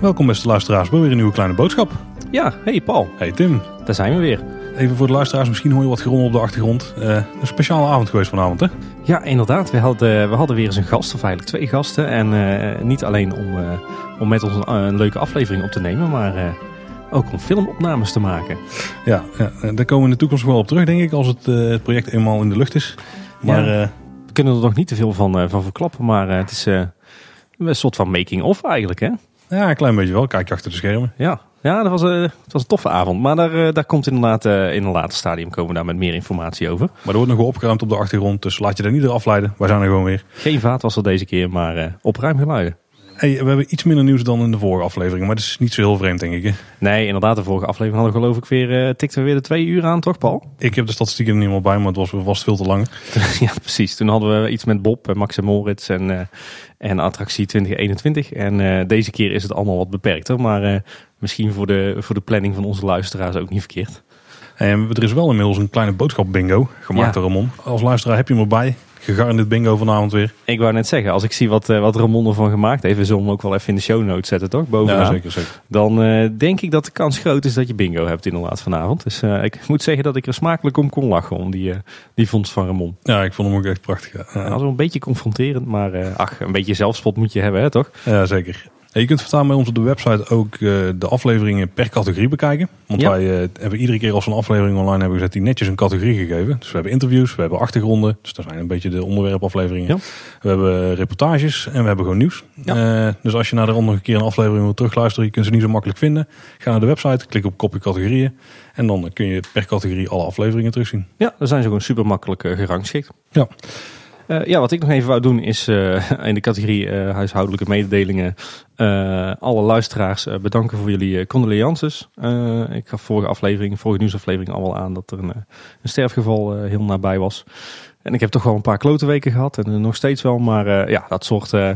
Welkom beste luisteraars bij weer een nieuwe kleine boodschap. Ja, hey Paul, Hey Tim, daar zijn we weer. even voor de luisteraars, misschien hoor je wat gerommel op de achtergrond. Eh, een speciale avond geweest vanavond hè? Ja, inderdaad. We hadden, we hadden weer eens een gast, of eigenlijk twee gasten. En eh, niet alleen om, eh, om met ons een, een leuke aflevering op te nemen, maar ook om filmopnames te maken. Ja, ja, eh, daar komen we in de toekomst wel op terug denk ik, als het, eh, het project eenmaal in de lucht is. Maar Ja. eh, We kunnen er nog niet te veel van, van verklappen, maar het is een soort van making-of eigenlijk, hè? ja, een klein beetje wel, kijk je achter de schermen. Ja, ja dat was, het was een toffe avond. Maar daar, daar komt inderdaad in een later stadium komen we daar met meer informatie over. Maar er wordt nog wel opgeruimd op de achtergrond, dus laat je daar niet door afleiden. Wij zijn er gewoon weer. Geen vaat was er deze keer, maar eh op ruim geluiden. Hey, we hebben iets minder nieuws dan in de vorige aflevering, maar dat is niet zo heel vreemd denk ik. Hè? Nee, inderdaad, de vorige aflevering hadden we geloof ik weer, eh tikten we weer de twee uur aan, toch Paul? Ik heb de statistieken er niet meer bij, maar het was vast veel te lang. Ja, precies. Toen hadden we iets met Bob, en Max en Moritz en, eh, en attractie 2021. En eh, deze keer is het allemaal wat beperkter. Maar eh, misschien voor de, voor de planning van onze luisteraars ook niet verkeerd. En er is wel inmiddels een kleine boodschap bingo gemaakt Ja. door Ramon. Als luisteraar heb je hem erbij. Gegarandeerd bingo vanavond weer. Ik wou net zeggen, als ik zie wat, eh, wat Ramon ervan gemaakt heeft, we zullen hem ook wel even in de show notes zetten, toch? Bovenaan. Ja, zeker, zeker. Dan eh, denk ik dat de kans groot is dat je bingo hebt inderdaad vanavond. Dus eh, ik moet zeggen dat ik er smakelijk om kon lachen om die, die vondst van Ramon. Ja, ik vond hem ook echt prachtig. Ja, Dat was wel een beetje confronterend, maar ach, een beetje zelfspot moet je hebben, hè, toch? Ja, zeker. Je kunt voortaan bij ons op de website ook eh, de afleveringen per categorie bekijken. Want Ja. wij eh, hebben iedere keer als we een aflevering online hebben gezet, die netjes een categorie gegeven. Dus we hebben interviews, we hebben achtergronden. Dus dat zijn een beetje de onderwerpafleveringen. Ja. We hebben reportages en we hebben gewoon nieuws. Eh, dus als je naar de nog een keer een aflevering wil terugluisteren, je kunt ze niet zo makkelijk vinden. Ga naar de website, klik op kopje categorieën. En dan kun je per categorie alle afleveringen terugzien. Ja, dan zijn ze gewoon super makkelijk gerangschikt. Ja. Eh, ja, wat ik nog even wou doen is eh, in de categorie eh, huishoudelijke mededelingen alle luisteraars bedanken voor jullie condolences. Ik gaf vorige aflevering, vorige nieuwsaflevering al wel aan dat er een, een sterfgeval heel nabij was. En ik heb toch wel een paar klote weken gehad en nog steeds wel, maar ja, dat soort eh,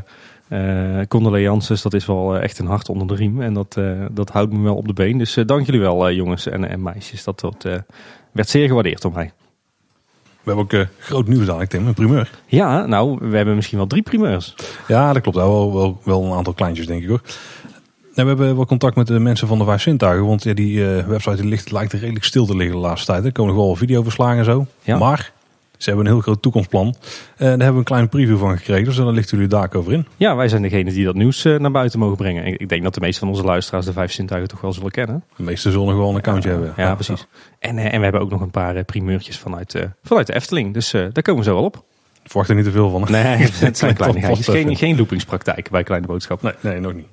condolences, dat is wel echt een hart onder de riem en dat, dat houdt me wel op de been. Dus dank jullie wel jongens en, en meisjes, dat werd zeer gewaardeerd door mij. We hebben ook eh, groot nieuws dadelijk, Tim, een primeur. Ja, nou, we hebben misschien wel drie primeurs. Ja, dat klopt. Wel, wel, wel een aantal kleintjes, denk ik hoor. En we hebben wel contact met de mensen van de Vijf Zintuigen. Want ja, die eh, website die ligt, lijkt redelijk stil te liggen de laatste tijd. Er komen nog wel videoverslagen en zo. Ja. Maar ze hebben een heel groot toekomstplan. En daar hebben we een kleine preview van gekregen. Dus daar lichten jullie daar over in. Ja, wij zijn degene die dat nieuws eh, naar buiten mogen brengen. Ik, ik denk dat de meeste van onze luisteraars de vijf zintuigen toch wel zullen kennen. De meeste zullen nog wel een accountje hebben. Ja, precies. En, eh, en we hebben ook nog een paar primeurtjes vanuit, vanuit de Efteling. Dus daar komen we zo wel op. Verwacht er niet te veel van. Nee, het zijn kleine. Geen, geen loopingspraktijk bij Kleine Boodschap. Nee, nee, nog niet.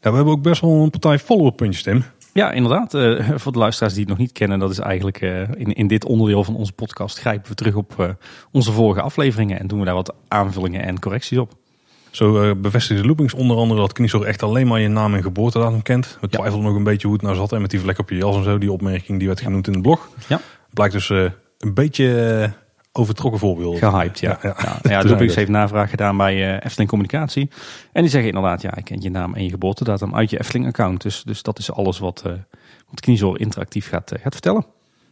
Ja, we hebben ook best wel een partij follow-up puntjes, Tim. Ja, inderdaad. Eh, voor de luisteraars die het nog niet kennen, dat is eigenlijk eh, in, in dit onderdeel van onze podcast grijpen we terug op eh, onze vorige afleveringen en doen we daar wat aanvullingen en correcties op. Zo bevestigde Loopings onder andere dat Kniesor echt alleen maar je naam en geboortedatum kent. We twijfelden nog een beetje hoe het nou zat. En met die vlek op je jas en zo, die opmerking die werd genoemd in het blog. Ja. Blijkt dus een beetje overtrokken voorbeeld. Gehyped, ja. Ja, ja. ja. ja, Toen Loopings zei heeft navraag gedaan bij eh, Efteling Communicatie. En die zeggen inderdaad, ja, ik ken je naam en je geboortedatum uit je Efteling-account. Dus, dus dat is alles wat, eh wat Kniezoor interactief gaat, eh, gaat vertellen.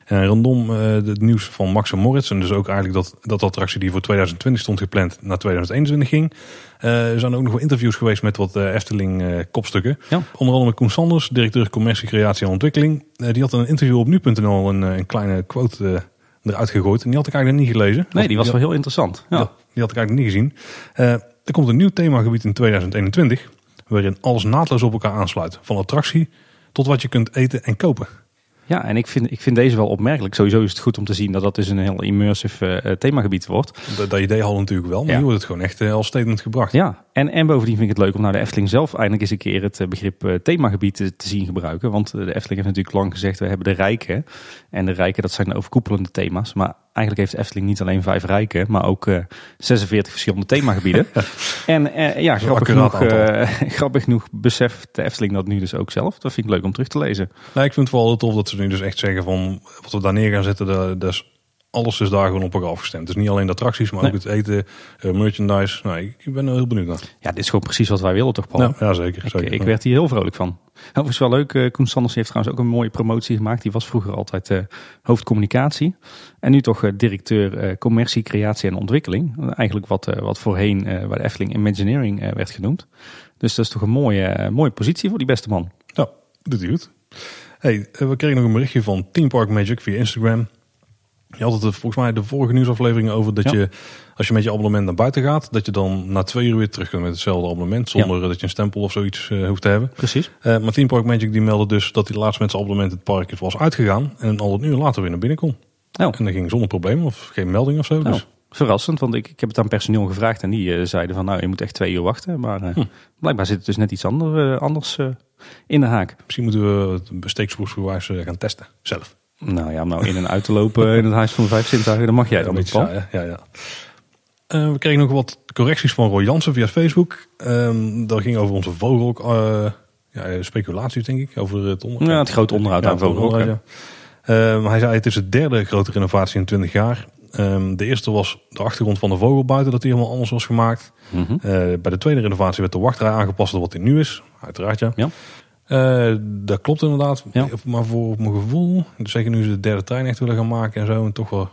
En rondom het nieuws van Max en Moritz. En dus ook eigenlijk dat, dat attractie die voor 2020 stond gepland naar 2021 ging. Er zijn ook nog wel interviews geweest met wat Efteling kopstukken. Ja. Onder andere Koen Sanders, directeur commercie, creatie en ontwikkeling. Die had in een interview op nu.nl een, een kleine quote eruit gegooid. En die had ik eigenlijk niet gelezen. Nee, die was wel heel interessant. Ja. Ja, die had ik eigenlijk niet gezien. Eh, er komt een nieuw themagebied in 2021. Waarin alles naadloos op elkaar aansluit. Van attractie tot wat je kunt eten en kopen. Ja, en ik vind, ik vind deze wel opmerkelijk. Sowieso is het goed om te zien dat dat dus een heel immersive eh, themagebied wordt. Dat, dat idee hadden natuurlijk wel. Maar Ja. nu wordt het gewoon echt eh, als statement gebracht. Ja, en, en bovendien vind ik het leuk om naar de Efteling zelf eindelijk eens een keer het begrip eh, themagebied te, te zien gebruiken. Want de Efteling heeft natuurlijk lang gezegd, we hebben de rijken. En de rijken, dat zijn de overkoepelende thema's. Maar eigenlijk heeft de Efteling niet alleen vijf rijken, maar ook eh 46 verschillende themagebieden. en ja, grappig genoeg, grappig genoeg beseft de Efteling dat nu dus ook zelf. Dat vind ik leuk om terug te lezen. Nou, ik vind het vooral heel tof dat ze nu dus echt zeggen van wat we daar neer gaan zetten, dat, dat is alles is daar gewoon op elkaar afgestemd. Dus niet alleen de attracties, maar Nee. ook het eten, eh, merchandise. Nou, ik, ik ben er heel benieuwd naar. Ja, dit is gewoon precies wat wij willen toch, Paul? Ja, ja, zeker. Ik, zeker. ik werd hier heel vrolijk van. Overigens wel leuk, eh, Koen Sanders heeft trouwens ook een mooie promotie gemaakt. Die was vroeger altijd eh hoofdcommunicatie. En nu toch directeur commercie, creatie en ontwikkeling. Eigenlijk wat, wat voorheen bij de Efteling Imagineering werd genoemd. Dus dat is toch een mooie, mooie positie voor die beste man. Ja, doet hij goed. Hey, eh, we kregen nog een berichtje van Team Park Magic via Instagram. Je had het er volgens mij de vorige nieuwsaflevering over dat Ja. je, als je met je abonnement naar buiten gaat, dat je dan na twee uur weer terug kunt met hetzelfde abonnement, zonder dat je een stempel of zoiets eh, hoeft te hebben. Precies. Eh, maar Team Park Magic die meldde dus dat hij laatst met zijn abonnement het park was uitgegaan en al een uur later weer naar binnen kon. Oh. En dat ging zonder probleem of geen melding of zo. Oh, Dus verrassend, want ik, ik heb het aan personeel gevraagd en die eh, zeiden van nou, je moet echt twee uur wachten. Maar eh, Hm. blijkbaar zit het dus net iets ander, eh, anders eh, in de haak. misschien moeten we het besteeksproefgewijs gaan testen zelf. Nou ja, om nou in en uit te lopen in het huis van de vijf zintuigen, dan mag jij dan een niet, hè? ja, ja. Eh, we kregen nog wat correcties van Roy Jansen via Facebook. Ehm dat ging over onze vogel, eh ja, speculaties denk ik, over het onderhoud. Ja, het grote onderhoud aan ja. Ehm, hij zei het is de derde grote renovatie in 20 jaar. Ehm, de eerste was de achtergrond van de vogel buiten, dat die helemaal anders was gemaakt. Mhm. Eh, bij de tweede renovatie werd de wachtrij aangepast tot wat die nu is. Uiteraard ja. Ja. Eh, dat klopt inderdaad. Ja. Maar voor mijn gevoel, dus zeker nu ze de derde trein echt willen gaan maken en zo. En toch wel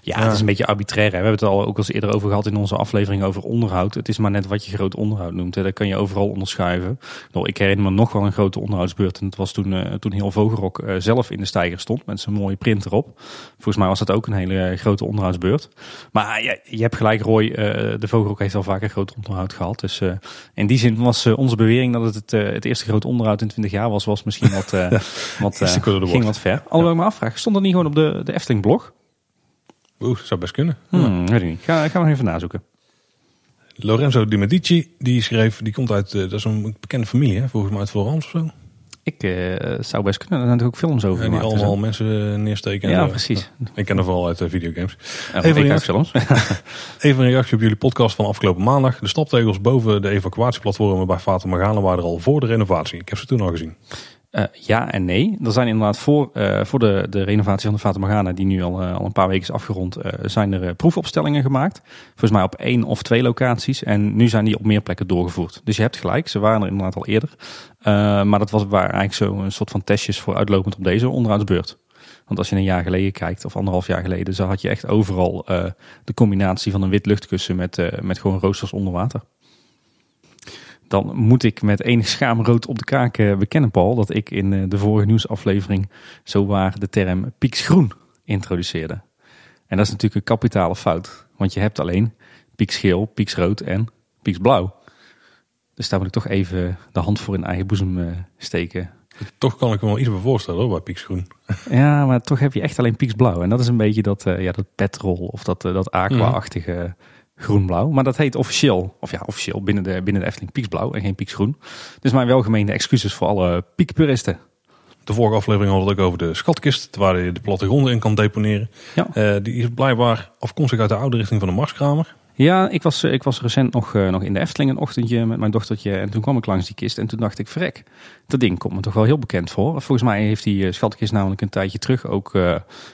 Ja, het is een beetje arbitrair. Hè. We hebben het al ook al eens eerder over gehad in onze aflevering over onderhoud. Het is maar net wat je groot onderhoud noemt. Hè. Dat kan je overal onderschuiven. Nou, ik herinner me nog wel een grote onderhoudsbeurt. En dat was toen, eh, toen heel Vogelrok eh, zelf in de steiger stond met zijn mooie print erop. Volgens mij was dat ook een hele eh, grote onderhoudsbeurt. Maar ja, je hebt gelijk Roy, de Vogelrok heeft al vaker groot onderhoud gehad. Dus in die zin was onze bewering dat het het, eerste grote onderhoud in 20 jaar was, was misschien wat, wat, ging wat ver. Alhoewel ik me afvraag, stond dat niet gewoon op de, de Efteling blog? Oeh, zou best kunnen. Hmm, weet ik niet. Ga, gaan we even nazoeken. Lorenzo Di Medici, die schreef, die komt uit, eh, dat is een bekende familie, hè, volgens mij uit Florence of zo. Ik eh, zou best kunnen. Er zijn natuurlijk films over En die allemaal mensen eh, neersteken. en Ja, precies. Ik ken er vooral uit eh, videogames. Ja, Even een kijk films. Even een reactie op jullie podcast van afgelopen maandag. De staptegels boven de evacuatieplatformen bij Fata Morgana waren er al voor de renovatie. Ik heb ze toen al gezien. Eh, ja en nee. Er zijn inderdaad voor, eh, voor de, de renovatie van de Fata Morgana, die nu al, eh, al een paar weken is afgerond, zijn er proefopstellingen gemaakt. Volgens mij op één of twee locaties. En nu zijn die op meer plekken doorgevoerd. Dus je hebt gelijk, ze waren er inderdaad al eerder. Maar dat was, waren eigenlijk zo een soort van testjes voor uitlopend op deze onderhoudsbeurt. Want als je een jaar geleden kijkt, of anderhalf jaar geleden, zo had je echt overal de combinatie van een wit luchtkussen met, met gewoon roosters onder water. Dan moet ik met enig schaamrood op de kaak eh, bekennen, Paul, dat ik in eh, de vorige nieuwsaflevering zowaar de term pieksgroen introduceerde. En dat is natuurlijk een kapitale fout, want je hebt alleen pieksgeel, pieksrood en pieksblauw. Dus daar moet ik toch even de hand voor in eigen boezem eh, steken. Toch kan ik me wel iets bij voorstellen hoor, bij Pieksgroen. Ja, maar toch heb je echt alleen pieksblauw. En dat is een beetje dat, ja, dat petrol of dat, dat aqua-achtige groenblauw. Maar dat heet officieel, of ja, officieel binnen de, binnen de Efteling pieksblauw en geen pieksgroen. Dus mijn welgemeende excuses voor alle piekpuristen. De vorige aflevering hadden we het ook over de schatkist, waar je de plattegronden in kan deponeren. Ja. Eh, die is blijkbaar afkomstig uit de oude richting van de Marskramer. Ja, ik was, eh, ik was recent nog, eh, nog in de Efteling een ochtendje met mijn dochtertje. En toen kwam ik langs die kist en toen dacht ik, verrek, dat ding komt me toch wel heel bekend voor. Volgens mij heeft die eh, schatkist namelijk een tijdje terug ook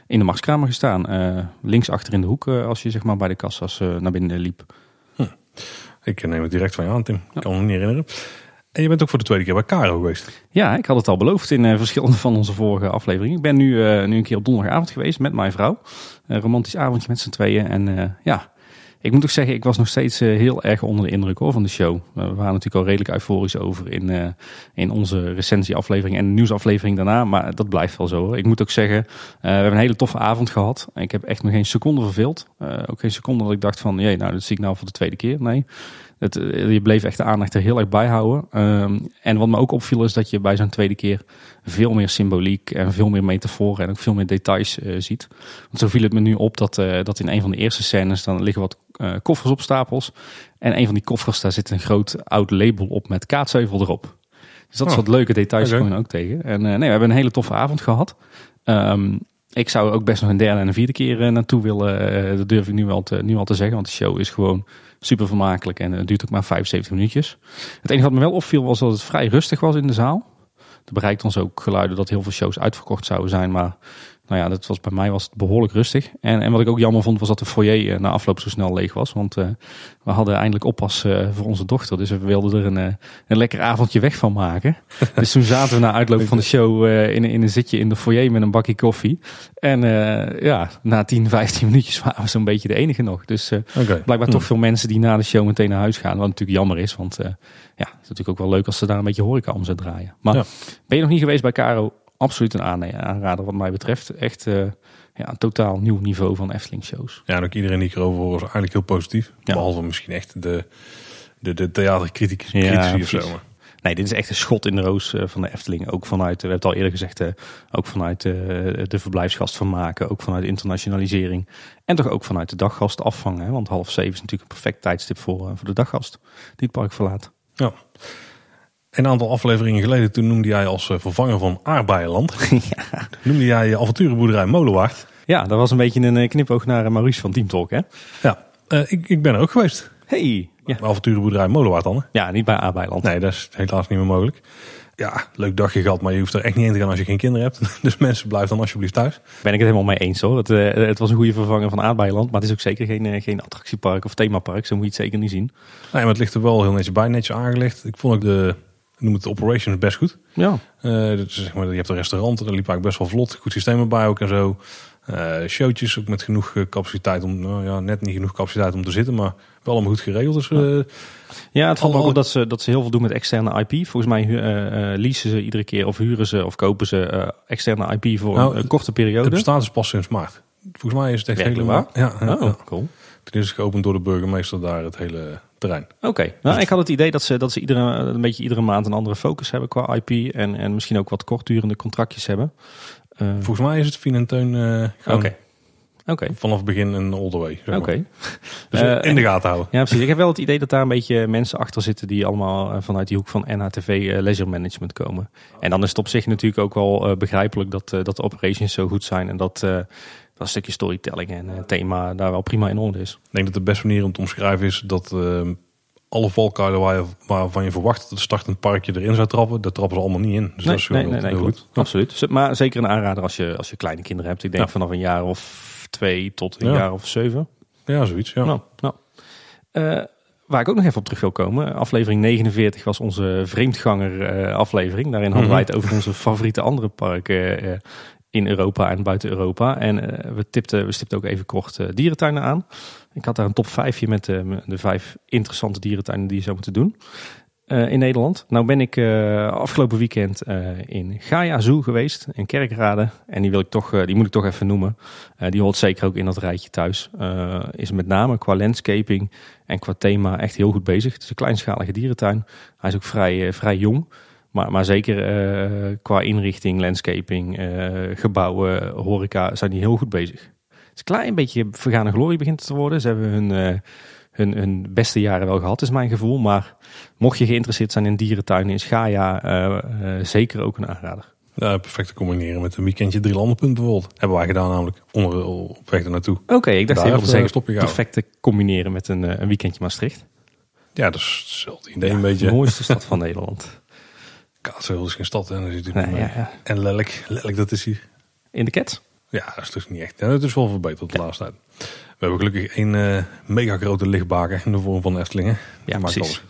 in de Marskamer gestaan. Eh, links achter in de hoek als je zeg maar bij de kassa's naar binnen liep. Ik neem het direct van je aan, Tim. Ik kan me niet herinneren. En je bent ook voor de tweede keer bij Caro geweest. Ja, ik had het al beloofd in verschillende van onze vorige afleveringen. Ik ben nu, nu een keer op donderdagavond geweest met mijn vrouw. Een romantisch avondje met z'n tweeën. En ja, ik moet ook zeggen, ik was nog steeds eh, heel erg onder de indruk hoor, van de show. We waren natuurlijk al redelijk euforisch over in, eh, in onze recensieaflevering en de nieuwsaflevering daarna. Maar dat blijft wel zo. Ik moet ook zeggen, eh, we hebben een hele toffe avond gehad. Ik heb echt nog geen seconde verveeld. Ook geen seconde dat ik dacht van, jee, nou dat zie ik nou voor de tweede keer. Nee. Het, je bleef echt de aandacht er heel erg bij houden. Ehm, en wat me ook opviel is dat je bij zo'n tweede keer veel meer symboliek en veel meer metaforen en ook veel meer details ziet. Want zo viel het me nu op dat, dat in een van de eerste scènes dan liggen wat eh, koffers op stapels. En een van die koffers daar zit een groot oud label op met kaatsheuvel erop. Dus dat Oh, soort leuke details oké. komen ook tegen. En eh, nee, we hebben een hele toffe avond gehad. Ehm, ik zou ook best nog een derde en een vierde keer eh, naartoe willen. Dat durf ik nu al, te, nu al te zeggen. Want de show is gewoon super vermakelijk. En het duurt ook maar 75 minuutjes. Het enige wat me wel opviel was dat het vrij rustig was in de zaal. Er bereikt ons ook geluiden dat heel veel shows uitverkocht zouden zijn. Maar nou ja, dat was, bij mij was het behoorlijk rustig. En, en wat ik ook jammer vond, was dat de foyer na afloop zo snel leeg was. Want we hadden eindelijk oppas voor onze dochter. Dus we wilden er een, een lekker avondje weg van maken. dus toen zaten we na uitloop van de show in, in een zitje in de foyer met een bakje koffie. En ja, na 10, 15 minuutjes waren we zo'n beetje de enige nog. Dus okay. blijkbaar toch hm. veel mensen die na de show meteen naar huis gaan. Wat natuurlijk jammer is, want ja, het is natuurlijk ook wel leuk als ze daar een beetje horeca om zouden draaien. Maar ben je nog niet geweest bij Caro? Absoluut een aanrader wat mij betreft. Echt uh, ja, een totaal nieuw niveau van Efteling shows. Ja, en ook iedereen die ik erover hoor is eigenlijk heel positief. Behalve misschien echt de, de, de theatercritici ja, of zo. Nee, dit is echt een schot in de roos eh, van de Efteling. Ook vanuit, we hebben het al eerder gezegd, uh, ook vanuit de verblijfsgast van maken. Ook vanuit internationalisering. En toch ook vanuit de daggast afvangen. Hè? Want half zeven is natuurlijk een perfect tijdstip voor, voor de daggast die het park verlaat. Ja. Een aantal afleveringen geleden, toen noemde jij als eh, vervanger van Aardbeienland, ja. noemde jij avonturenboerderij Molenwaard. Ja, dat was een beetje een eh, knipoog naar eh, Maurice van Team Talk, hè? Ja, ik, ik ben er ook geweest. Hey! Ja. Avonturenboerderij Molenwaard dan, Ja, niet bij Aardbeienland. Nee, dat is helaas niet meer mogelijk. Ja, leuk dagje gehad, maar je hoeft er echt niet in te gaan als je geen kinderen hebt. Dus mensen, blijf dan alsjeblieft thuis. Ben ik het helemaal mee eens hoor. Het, het was een goede vervanger van Aardbeienland, maar het is ook zeker geen, geen attractiepark of themapark. Zo moet je het zeker niet zien. Nee, maar het ligt er wel heel netjes bij, netjes aangelegd. Ik vond ook de, noem het de operations best goed. Ja. Uh, dus zeg maar, je hebt een restaurant, daar liep eigenlijk best wel vlot. Goed systeem erbij ook en zo. Uh, showtjes ook met genoeg eh, capaciteit om, nou ja, net niet genoeg capaciteit om te zitten, maar wel allemaal goed geregeld. Dus, uh, ja, het valt me ook dat ze, dat ze heel veel doen met externe IP. Volgens mij uh, leasen ze iedere keer of huren ze of kopen ze externe IP voor nou, een, korte periode. Het bestaat dus pas sinds maart. Volgens mij is het echt helemaal. Ja, ja, oh, cool. Toen is geopend door de burgemeester daar het hele terrein. Oké, nou, ik had het idee dat ze, dat ze iedere, een beetje iedere maand een andere focus hebben qua IP. En, en misschien ook wat kortdurende contractjes hebben. Uh, Volgens mij is het Fien en Teun uh. Okay. Vanaf het begin een all the way. Oké. Dus uh, in de gaten houden. Ja, precies. Ik heb wel het idee dat daar een beetje mensen achter zitten die allemaal vanuit die hoek van NHTV uh, leisure management komen. En dan is het op zich natuurlijk ook wel begrijpelijk dat, dat de operations zo goed zijn en dat dat een stukje storytelling en uh, thema daar wel prima in orde is. Ik denk dat de beste manier om te omschrijven is dat uh, alle valkuilen waar je, waarvan je verwacht dat het startend parkje erin zou trappen, daar trappen ze allemaal niet in. Dus nee, dat is nee, nee, nee, goed. Absoluut. Maar zeker een aanrader als je, als je kleine kinderen hebt. Ik denk vanaf een jaar of twee tot een jaar of zeven. Ja, zoiets. Ja. Nou, nou. Uh, waar ik ook nog even op terug wil komen. Aflevering 49 was onze vreemdganger uh, aflevering. Daarin hadden wij het over onze favoriete andere parken uh, in Europa en buiten Europa. En uh, we, tipten, we stipten ook even kort uh, dierentuinen aan. Ik had daar een top 5 met de, de vijf interessante dierentuinen die je zou moeten doen in Nederland. Nou ben ik afgelopen weekend in Gaia Zoo geweest, in Kerkrade. En die, wil ik toch, die moet ik toch even noemen. die hoort zeker ook in dat rijtje thuis. is met name qua landscaping en qua thema echt heel goed bezig. Het is een kleinschalige dierentuin. Hij is ook vrij, vrij jong. Maar, maar zeker uh, qua inrichting, landscaping, uh, gebouwen, horeca zijn die heel goed bezig. Het is een klein beetje vergane glorie begint te worden. Ze hebben hun, uh, hun, hun beste jaren wel gehad, is mijn gevoel. Maar mocht je geïnteresseerd zijn in dierentuinen in Schaia, zeker ook een aanrader. Ja, perfect te combineren met een weekendje drie landenpunt bijvoorbeeld. Hebben wij gedaan namelijk onder, op weg naartoe. Oké, ik dacht even zeggen perfect te combineren met een, een weekendje Maastricht. Ja, dat is hetzelfde idee een beetje. De mooiste stad van Nederland. Kaatsheuvel is geen stad en, nee, ja, ja. en Lelijk, Lelijk dat is hier. In de Ket? Ja, dat is dus niet echt. Het is wel verbeterd de laatste tijd. We hebben gelukkig een uh, mega grote lichtbaken in de vorm van Eftelingen. Ja, dat precies.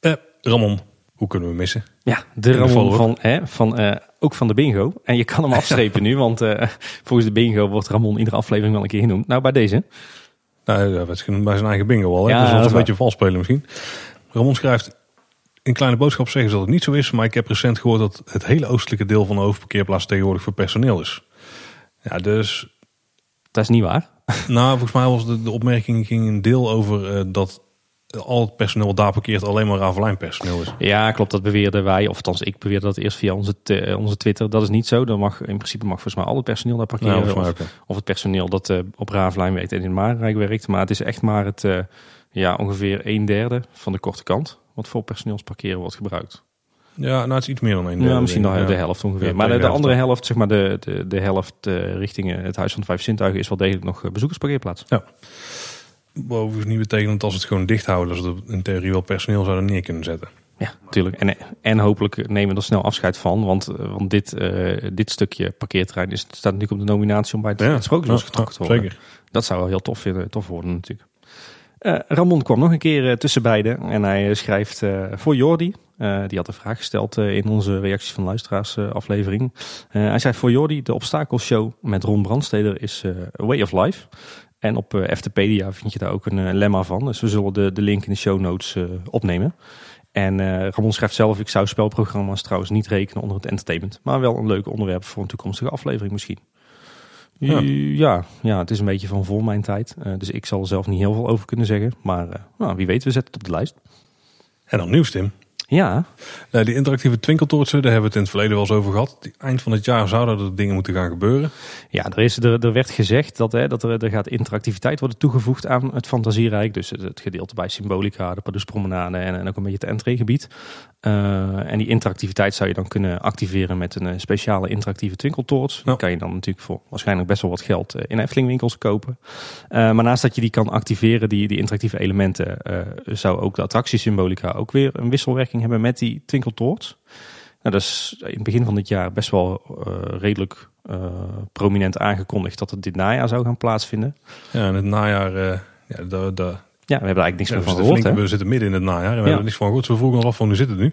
Uh, Ramon, hoe kunnen we missen? Ja, de Ramon van, hè, van, uh, ook van de bingo. En je kan hem afstrepen nu, want volgens de bingo wordt Ramon iedere aflevering wel een keer genoemd. Nou, bij deze. Nou, dat werd genoemd bij zijn eigen bingo al. Hè? Ja, dus dat is een beetje vals spelen misschien. Ramon schrijft, in kleine boodschap zeggen ze dat het niet zo is, maar ik heb recent gehoord dat het hele oostelijke deel van de hoofdparkeerplaats tegenwoordig voor personeel is. Ja, dus. Dat is niet waar. Nou, volgens mij was de, de opmerking ging een deel over uh, dat al het personeel daar parkeert alleen maar Ravelijn personeel is. Ja, klopt. Dat beweerden wij. Of althans, ik beweerde dat eerst via onze, uh, onze Twitter. Dat is niet zo. Dan mag, in principe mag volgens mij al het personeel daar parkeren. Ja, of, of, het personeel dat uh, op Ravelijn werkt en in Maarrijk werkt. Maar het is echt maar het, ja, ongeveer een derde van de korte kant wat voor personeelsparkeren wordt gebruikt. Ja, nou het is iets meer dan een derde. Ja, misschien nog de helft ongeveer. maar de, andere helft, zeg maar de, de, de helft uh, richting het Huis van de Vijf Zintuigen is wel degelijk nog eh, bezoekersparkeerplaats. Ja. Bovendien niet betekent als het gewoon dicht houden, dat ze in theorie wel personeel zouden neer kunnen zetten. Ja, natuurlijk. En, en hopelijk nemen we er snel afscheid van. Want, eh, want dit, eh, dit stukje parkeerterrein is, staat natuurlijk op de nominatie om bij het, Ja, het Sprookjesbos getrokken te worden. Zeker. Dat zou wel heel tof, vinden, tof worden natuurlijk. Eh, Ramon kwam nog een keer eh, tussen beiden en hij eh, schrijft voor Jordi. Die had een vraag gesteld in onze reacties van luisteraars aflevering. Hij zei voor Jordi, de obstakelshow met Ron Brandsteder is A Way of Life. En op FTpedia vind je daar ook een lemma van. Dus we zullen de, de link in de show notes opnemen. En Ramon schrijft zelf, ik zou spelprogramma's trouwens niet rekenen onder het entertainment. Maar wel een leuk onderwerp voor een toekomstige aflevering misschien. Ja. Ja, ja, het is een beetje van voor mijn tijd. Eh, dus ik zal er zelf niet heel veel over kunnen zeggen. Maar eh, nou, wie weet, we zetten het op de lijst. En dan nieuws, Tim. Ja, Eh, die interactieve twinkeltoortsen, daar hebben we het in het verleden wel eens over gehad. Eind van het jaar zouden er dingen moeten gaan gebeuren. ja er, is, er, er werd gezegd dat, hè, dat er, er gaat interactiviteit worden toegevoegd aan het fantasierijk. Dus het, het gedeelte bij Symbolica, de Pardoespromenade en, en ook een beetje het entreegebied. Eh en die interactiviteit zou je dan kunnen activeren met een eh, speciale interactieve twinkeltoorts. Die kan je dan natuurlijk voor waarschijnlijk best wel wat geld in Eftelingwinkels kopen. Maar naast dat je die kan activeren, die, die interactieve elementen, zou ook de attractiesymbolica ook weer een wisselwerking hebben met die twinkeltoorts. Nou, dat is in het begin van dit jaar best wel eh, redelijk eh, prominent aangekondigd dat het dit najaar zou gaan plaatsvinden. Ja, in het najaar, eh, ja, Ja, we hebben eigenlijk niks ja, meer van gehoord. flink- we zitten midden in het najaar en we Ja. hebben niks van gehoord. Dus we vroegen ons af van hoe zit het nu?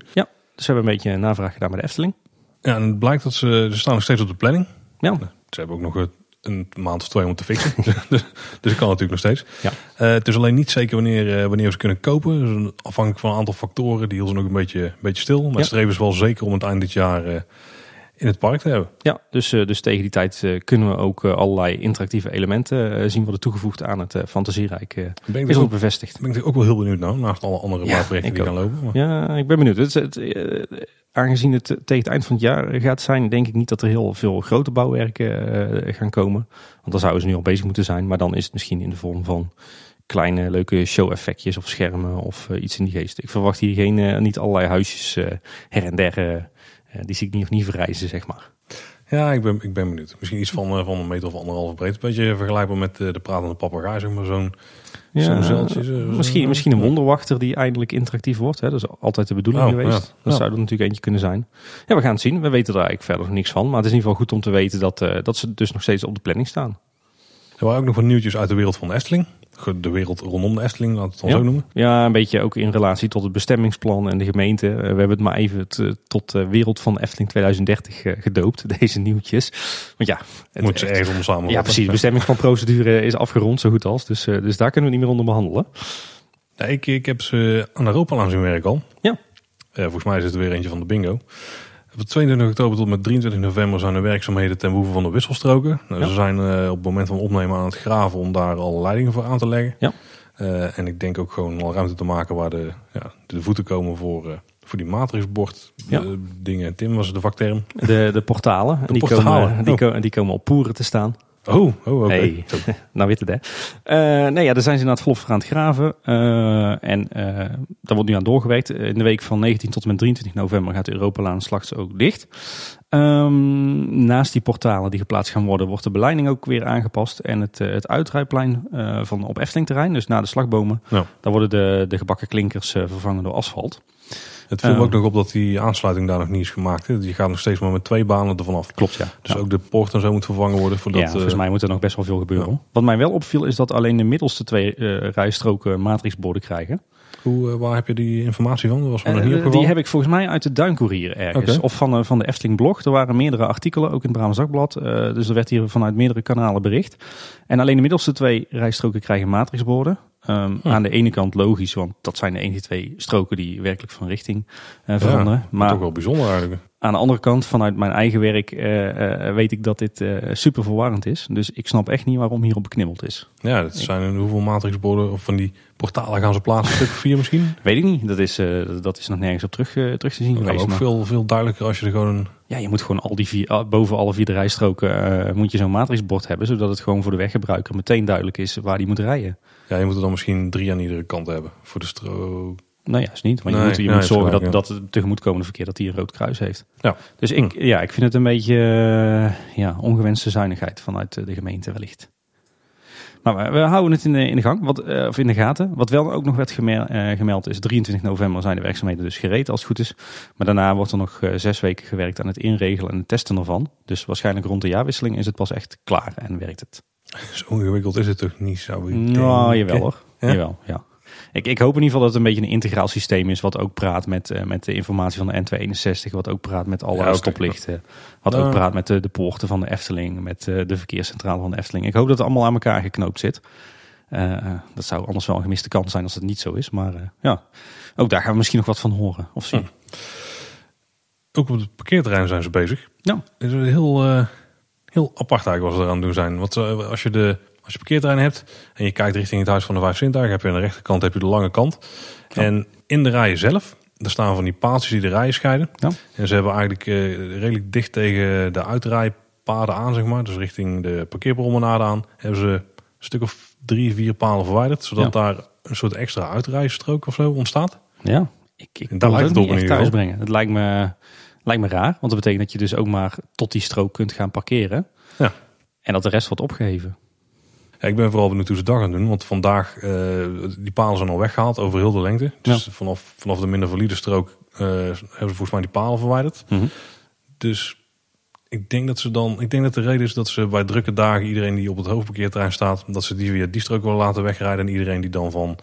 Dus we hebben een beetje een navraag gedaan bij de Efteling. Ja, en het blijkt dat ze, ze staan nog steeds op de planning. Ja, Ze hebben ook nog een- maand of twee om te fixen. dus, dus dat kan natuurlijk nog steeds. Ja. Eh, het is alleen niet zeker wanneer, eh, wanneer we ze kunnen kopen. Dus afhankelijk van een aantal factoren. Die hielden ze nog een beetje, een beetje stil. Maar Ja. streven is wel zeker om het eind dit jaar eh, in het park te hebben. ja dus, eh, dus tegen die tijd eh, kunnen we ook eh, allerlei interactieve elementen zien worden toegevoegd aan het fantasierijk. Ben ik, is ook bevestigd. ben ik ook wel heel benieuwd naar. Naast alle andere Ja, die gaan lopen. Maar- Ja, ik ben benieuwd. Het, het, aangezien het tegen het eind van het jaar gaat zijn, denk ik niet dat er heel veel grote bouwwerken gaan komen. Want dan zouden ze nu al bezig moeten zijn. Maar dan is het misschien in de vorm van kleine leuke show-effectjes of schermen of iets in die geest. Ik verwacht hier geen, niet allerlei huisjes her en der. Eh, eh, die zie ik niet, nog niet verrijzen, zeg maar. Ja, ik ben, ik ben benieuwd. Misschien iets van, eh, van een meter of anderhalve breed. Een beetje vergelijkbaar met eh, de pratende papegaai, zeg maar. Zo'n zo'n zeiltje. zo- misschien, zo- misschien een wonderwachter die eindelijk interactief wordt. Hè? Dat is altijd de bedoeling Oh, geweest. ja. Dat Ja. zou er natuurlijk eentje kunnen zijn. Ja, we gaan het zien. We weten er eigenlijk verder nog niks van. Maar het is in ieder geval goed om te weten dat, eh, dat ze dus nog steeds op de planning staan. Er waren ook nog wat nieuwtjes uit de wereld van de Efteling. De wereld rondom de Efteling, laten we het dan Ja. zo noemen. Ja, een beetje ook in relatie tot het bestemmingsplan en de gemeente. Eh, we hebben het maar even het, eh, tot de wereld van Efteling 2030 eh, gedoopt, deze nieuwtjes. Want ja, het, Moet ze het- ergens om samen ja precies. De bestemmingsplanprocedure is afgerond, zo goed als. Dus, dus daar kunnen we niet meer onder behandelen. Ja, ik, ik heb ze aan Europa aan zien werken al. Ja. Eh, volgens mij is het er weer eentje van de bingo. Van 22 oktober tot met 23 november zijn er werkzaamheden ten behoeve van de wisselstroken. Nou, Ja. Ze zijn eh, op het moment van opnemen aan het graven om daar al leidingen voor aan te leggen. Ja. Eh, en ik denk ook gewoon al ruimte te maken waar de, ja, de voeten komen voor, eh, voor die matrixbord Ja. dingen. Tim was de vakterm. De, de portalen, De die, portalen, Komen, die, oh. ko- die komen op poeren te staan. Oh, oh oké. Hey. Nou weet het hè. Eh, nee, ja, daar zijn ze inderdaad volop voor aan het graven. Eh, en eh, daar wordt nu aan doorgewerkt. In de week van 19 tot en met 23 november gaat de Europalaan straks ook dicht. Ehm, naast die portalen die geplaatst gaan worden, wordt de beleiding ook weer aangepast. En het, het uitrijplein van op Efteling terrein, dus na de slagbomen, Ja. daar worden de, de gebakken klinkers vervangen door asfalt. Het viel me ook nog op dat die aansluiting daar nog niet is gemaakt. hè. Die gaat nog steeds maar met twee banen ervan af. Klopt, ja. Dus ook de poort en zo moet vervangen worden. Voordat, ja, volgens eh, mij moet er nog best wel veel gebeuren. Wat mij wel opviel is dat alleen de middelste twee eh, rijstroken matrixborden krijgen. hoe, eh, waar heb je die informatie van? Dat was nog niet die heb ik volgens mij uit de Duinkoerier ergens. Of van, van de Efteling blog. Er waren meerdere artikelen, ook in het Brabants Dagblad. Dus er werd hier vanuit meerdere kanalen bericht. En alleen de middelste twee rijstroken krijgen matrixborden. Ehm, Hm. Aan de ene kant logisch, want dat zijn de enige twee stroken die werkelijk van richting eh, veranderen. maar Toch wel bijzonder eigenlijk. aan de andere kant, vanuit mijn eigen werk, eh, eh, weet ik dat dit super verwarrend is. Dus ik snap echt niet waarom hierop beknibbeld is. Ja, dat zijn een- hoeveel matrixborden of van die portalen gaan ze plaatsen? Stuk vier misschien? Weet ik niet. Dat is, dat is nog nergens op terug, terug te zien Dat geweest. ook maar- veel, veel duidelijker als je er gewoon een... Ja, je moet gewoon al die vier, boven alle vier de rijstroken eh, moet je zo'n matrixbord hebben, zodat het gewoon voor de weggebruiker meteen duidelijk is waar die moet rijden. Ja, je moet er dan misschien drie aan iedere kant hebben. Voor de strook. Nou ja, is niet. Maar je moet, je nee, moet zorgen dat, ja. dat het tegemoetkomende verkeer dat die een rood kruis heeft. Ja. Dus ik, ja, ik vind het een beetje eh, ja, ongewenste zuinigheid vanuit eh, de gemeente wellicht. Maar we, houden het in de, in de gang, wat, eh, of in de gaten. Wat wel ook nog werd eh, gemeld is 23 november zijn de werkzaamheden dus gereed als het goed is. Maar daarna wordt er nog eh, zes weken gewerkt aan het inregelen en het testen ervan. Dus waarschijnlijk rond de jaarwisseling is het pas echt klaar en werkt het. Zo ingewikkeld is het toch niet, zou ik Nou, denken. jawel hoor. Ja? Jawel, ja. Ik, ik hoop in ieder geval dat het een beetje een integraal systeem is. Wat ook praat met, eh, met de informatie van de N261. Wat ook praat met alle Ja, stoplichten. Wat Nou. ook praat met de, de poorten van de Efteling. Met eh, de verkeerscentrale van de Efteling. Ik hoop dat het allemaal aan elkaar geknoopt zit. Eh, dat zou anders wel een gemiste kans zijn als het niet zo is. Maar ja, ook daar gaan we misschien nog wat van horen of zien. Ook op het parkeerterrein zijn ze bezig. Ja. Het is een heel, heel apart eigenlijk wat ze eraan doen zijn. Want als je de als je parkeerterrein hebt en je kijkt richting het Huis van de Vijf Zintuigen, heb je aan de rechterkant heb je de lange kant. Ja. En in de rijen zelf, daar staan van die paaltjes die de rijen scheiden. Ja. En ze hebben eigenlijk eh, redelijk dicht tegen de uitrijpaden aan, zeg maar. Dus richting de parkeerpromenade aan, hebben ze een stuk of drie, vier palen verwijderd. Zodat daar een soort extra uitrijstrook of zo ontstaat. Ja, ik, ik Daar kan lijkt het het op niet thuis brengen. Het lijkt me, lijkt me raar. Want dat betekent dat je dus ook maar tot die strook kunt gaan parkeren. Ja. En dat de rest wordt opgeheven. Ja, ik ben vooral benieuwd hoe ze dat gaan doen. Want vandaag, eh, die palen zijn al weggehaald over heel de lengte. Dus vanaf, vanaf de minder valide strook eh, hebben ze volgens mij die palen verwijderd. Mhm. Dus ik denk dat ze dan, ik denk dat de reden is dat ze bij drukke dagen iedereen die op het hoofdparkeerterrein staat, dat ze die via die strook willen laten wegrijden. En iedereen die dan van,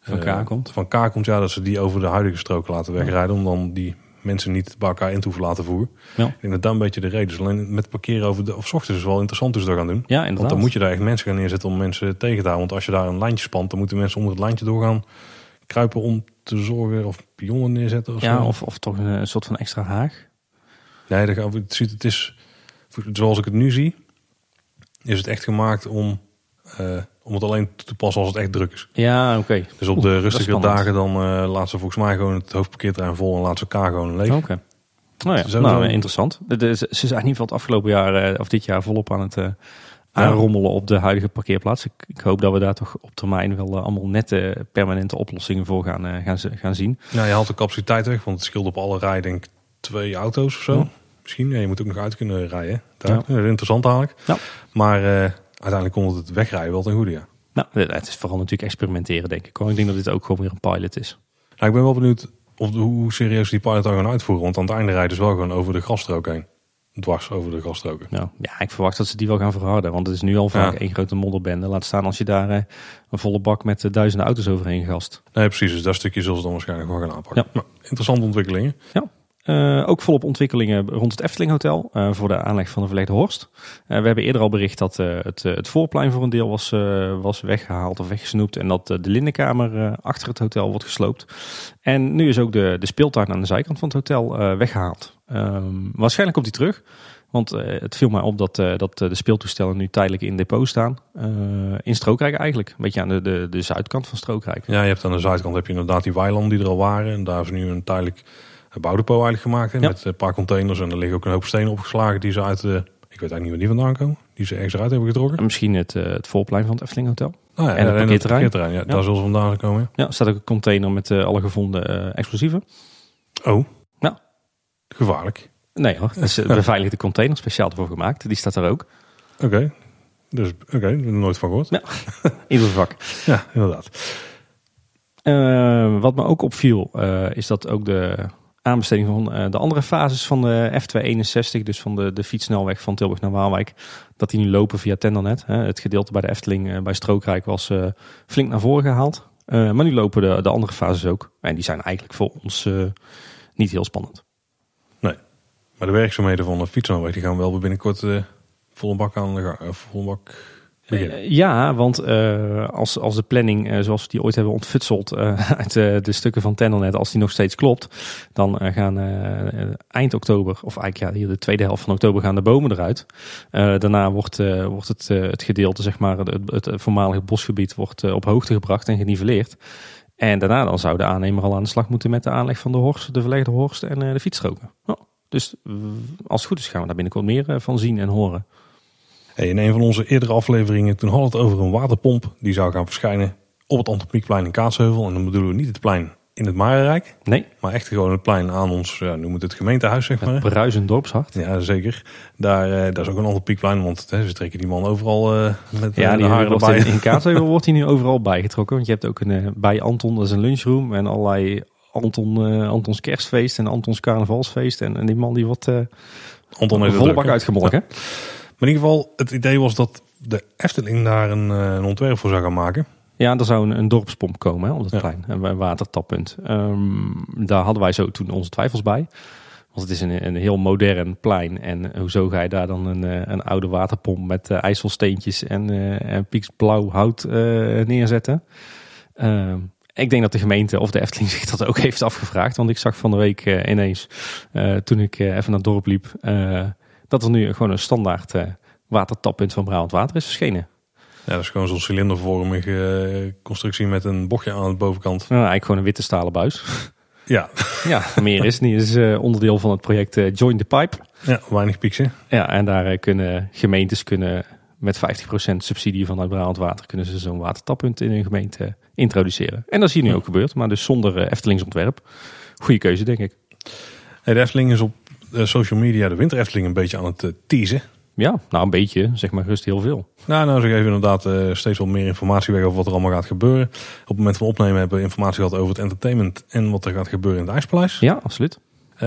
Van eh, K komt. Van K komt, ja, dat ze die over de huidige strook laten wegrijden. Om dan die mensen niet bij elkaar in te hoeven laten voeren. Ja. Ik denk dat dat een beetje de reden is. Alleen met parkeren over de, of ochtends is wel interessant ze dat gaan doen. Ja, inderdaad. Want dan moet je daar echt mensen gaan neerzetten om mensen tegen te houden. Want als je daar een lijntje spant, dan moeten mensen onder het lijntje doorgaan kruipen om te zorgen of pionnen neerzetten of ja, zo. of, of toch een, soort van extra haag. Nee, dat het, ziet, het is, zoals ik het nu zie, is het echt gemaakt om, om het alleen te passen als het echt druk is. Ja, oké. Dus op de rustige dagen dan eh laten ze volgens mij gewoon het hoofdparkeerterrein vol en laten ze elkaar gewoon leeg. Oké. Nou ja, nou, interessant. Ze zijn in ieder geval het afgelopen jaar, eh, of dit jaar, volop aan het eh, aanrommelen op de huidige parkeerplaats. Ik, ik hoop dat we daar toch op termijn wel eh, allemaal nette permanente oplossingen voor gaan, eh, gaan, zien. Nou, je haalt de capaciteit weg, want het scheelt op alle rijen denk ik twee auto's of zo. Ja. Misschien, ja, je moet ook nog uit kunnen rijden. Daar. Ja. Interessant eigenlijk. Ja. Maar eh, uiteindelijk komt het wegrijden wel ten goede, ja. Nou, het is vooral natuurlijk experimenteren, denk ik. hoor. Ik denk dat dit ook gewoon weer een pilot is. Nou, ik ben wel benieuwd of, hoe serieus die pilot dan gaan uitvoeren. Want aan het einde rijden ze wel gewoon over de gasstrook heen. Dwars over de gasstroken. Nou, ja, ik verwacht dat ze die wel gaan verharden. Want het is nu al vaak Ja. één grote modderbende. Laat staan als je daar eh, een volle bak met eh, duizenden auto's overheen gast. Nee, precies. Dus dat stukje zullen ze dan waarschijnlijk wel gaan aanpakken. Ja. Nou, interessante ontwikkelingen. Eh, ook volop ontwikkelingen rond het Efteling Hotel eh, voor de aanleg van de verlegde Horst. Eh, we hebben eerder al bericht dat het, het voorplein voor een deel was, was weggehaald of weggesnoept. En dat de Lindenkamer achter het hotel wordt gesloopt. En nu is ook de, de speeltuin aan de zijkant van het hotel eh, weggehaald. Ehm, waarschijnlijk komt die terug. Want het viel mij op dat, dat de speeltoestellen nu tijdelijk in depot staan. In Strookrijk eigenlijk. Een beetje aan de, de, de zuidkant van Strookrijk. Ja, je hebt aan de zuidkant heb je inderdaad die weilanden die er al waren. En daar is nu een tijdelijk bouwdepot eigenlijk gemaakt. Hè, Ja. Met een paar containers. En er liggen ook een hoop stenen opgeslagen die ze uit de... Ik weet eigenlijk niet waar die vandaan komen. Die ze ergens eruit hebben getrokken. En misschien het, eh, het voorplein van het Efteling Hotel. Nou ja, En het parkeerterrein. ja, Ja. Daar zullen ze vandaan komen. ja. Ja, er staat ook een container met eh, alle gevonden eh, explosieven. Oh. Ja. Gevaarlijk. Nee hoor, dat is een beveiligde container, speciaal ervoor gemaakt. Die staat er ook. Oké. Dus, oké, daar nooit van gehoord. Ja. Ieder vak. Ja, inderdaad. Eh, wat me ook opviel, eh, is dat ook de aanbesteding van eh, de andere fases van de F261, dus van de, de fietssnelweg van Tilburg naar Waalwijk, dat die nu lopen via Tendernet. Het gedeelte bij de Efteling bij Strookrijk was eh, flink naar voren gehaald. Eh, maar nu lopen de, de andere fases ook. En die zijn eigenlijk voor ons eh, niet heel spannend. Maar de werkzaamheden van de fietssnelweg die gaan wel binnenkort eh volle bak aan de gang. eh, bak Eh, ja, want eh, als, als de planning eh, zoals we die ooit hebben ontfutseld uit de stukken van Tendernet, als die nog steeds klopt, dan gaan eind oktober, of eigenlijk ja, hier de tweede helft van oktober gaan de bomen eruit. Daarna wordt, wordt het, het gedeelte, zeg maar, het, het, voormalige bosgebied wordt op hoogte gebracht en geniveleerd. En daarna dan zou de aannemer al aan de slag moeten met de aanleg van de horst, de verlegde horst en de fietsstroken. Ja, dus als het goed is gaan we daar binnenkort meer van zien en horen. Hey, in een van onze eerdere afleveringen toen hadden we het over een waterpomp die zou gaan verschijnen op het Antropiekplein in Kaatsheuvel. En dan bedoelen we niet het plein in het Marenrijk. Nee, Maar echt gewoon het plein aan ons, ja, noem het het gemeentehuis, zeg het maar. bruisend dorpshart. Ja, zeker. Daar, eh, daar is ook een ander piekplein, want hè, ze trekken die man overal eh, met Ja, de die haren erbij. in, in Kaatsheuvel wordt hij nu overal bijgetrokken. Want je hebt ook een, eh, bij Anton, dat is een lunchroom. En allerlei Anton, Antons kerstfeest en Antons carnavalsfeest. En, en die man die wordt Anton heeft het volle bak uitgemolken. Maar in ieder geval, het idee was dat de Efteling daar een, eh, een ontwerp voor zou gaan maken. Ja, er zou een, een dorpspomp komen hè, op het Ja. plein. Een wa- watertappunt. Ehm, daar hadden wij zo toen onze twijfels bij. Want het is een, een heel modern plein. En hoezo ga je daar dan een, eh, een oude waterpomp met eh, ijsselsteentjes en, en pieksblauw hout neerzetten? Ehm, ik denk dat de gemeente of de Efteling zich dat ook heeft afgevraagd. Want ik zag van de week ineens, toen ik even naar het dorp liep, dat er nu gewoon een standaard eh, watertappunt van Brabant Water is verschenen. Ja, dat is gewoon zo'n cilindervormige eh, constructie met een bochtje aan de bovenkant. Nou, eigenlijk gewoon een witte stalen buis. Ja, Ja, meer is niet. Is eh, onderdeel van het project Join the Pipe. ja weinig pieksen. Ja, en daar kunnen gemeentes kunnen met 50% subsidie vanuit Brabant Water kunnen ze zo'n watertappunt in hun gemeente introduceren. En dat is hier nu ook gebeurd, maar dus zonder Eftelingsontwerp. Goeie keuze, denk ik. Hey, de Efteling is op eh, social media de Winter Efteling een beetje aan het eh, teasen. Ja, nou een beetje, zeg maar gerust heel veel. Nou, nou, ze geven inderdaad eh, steeds wel meer informatie weg over wat er allemaal gaat gebeuren. Op het moment van opnemen hebben we informatie gehad over het entertainment en wat er gaat gebeuren in het IJspaleis. Ja, absoluut.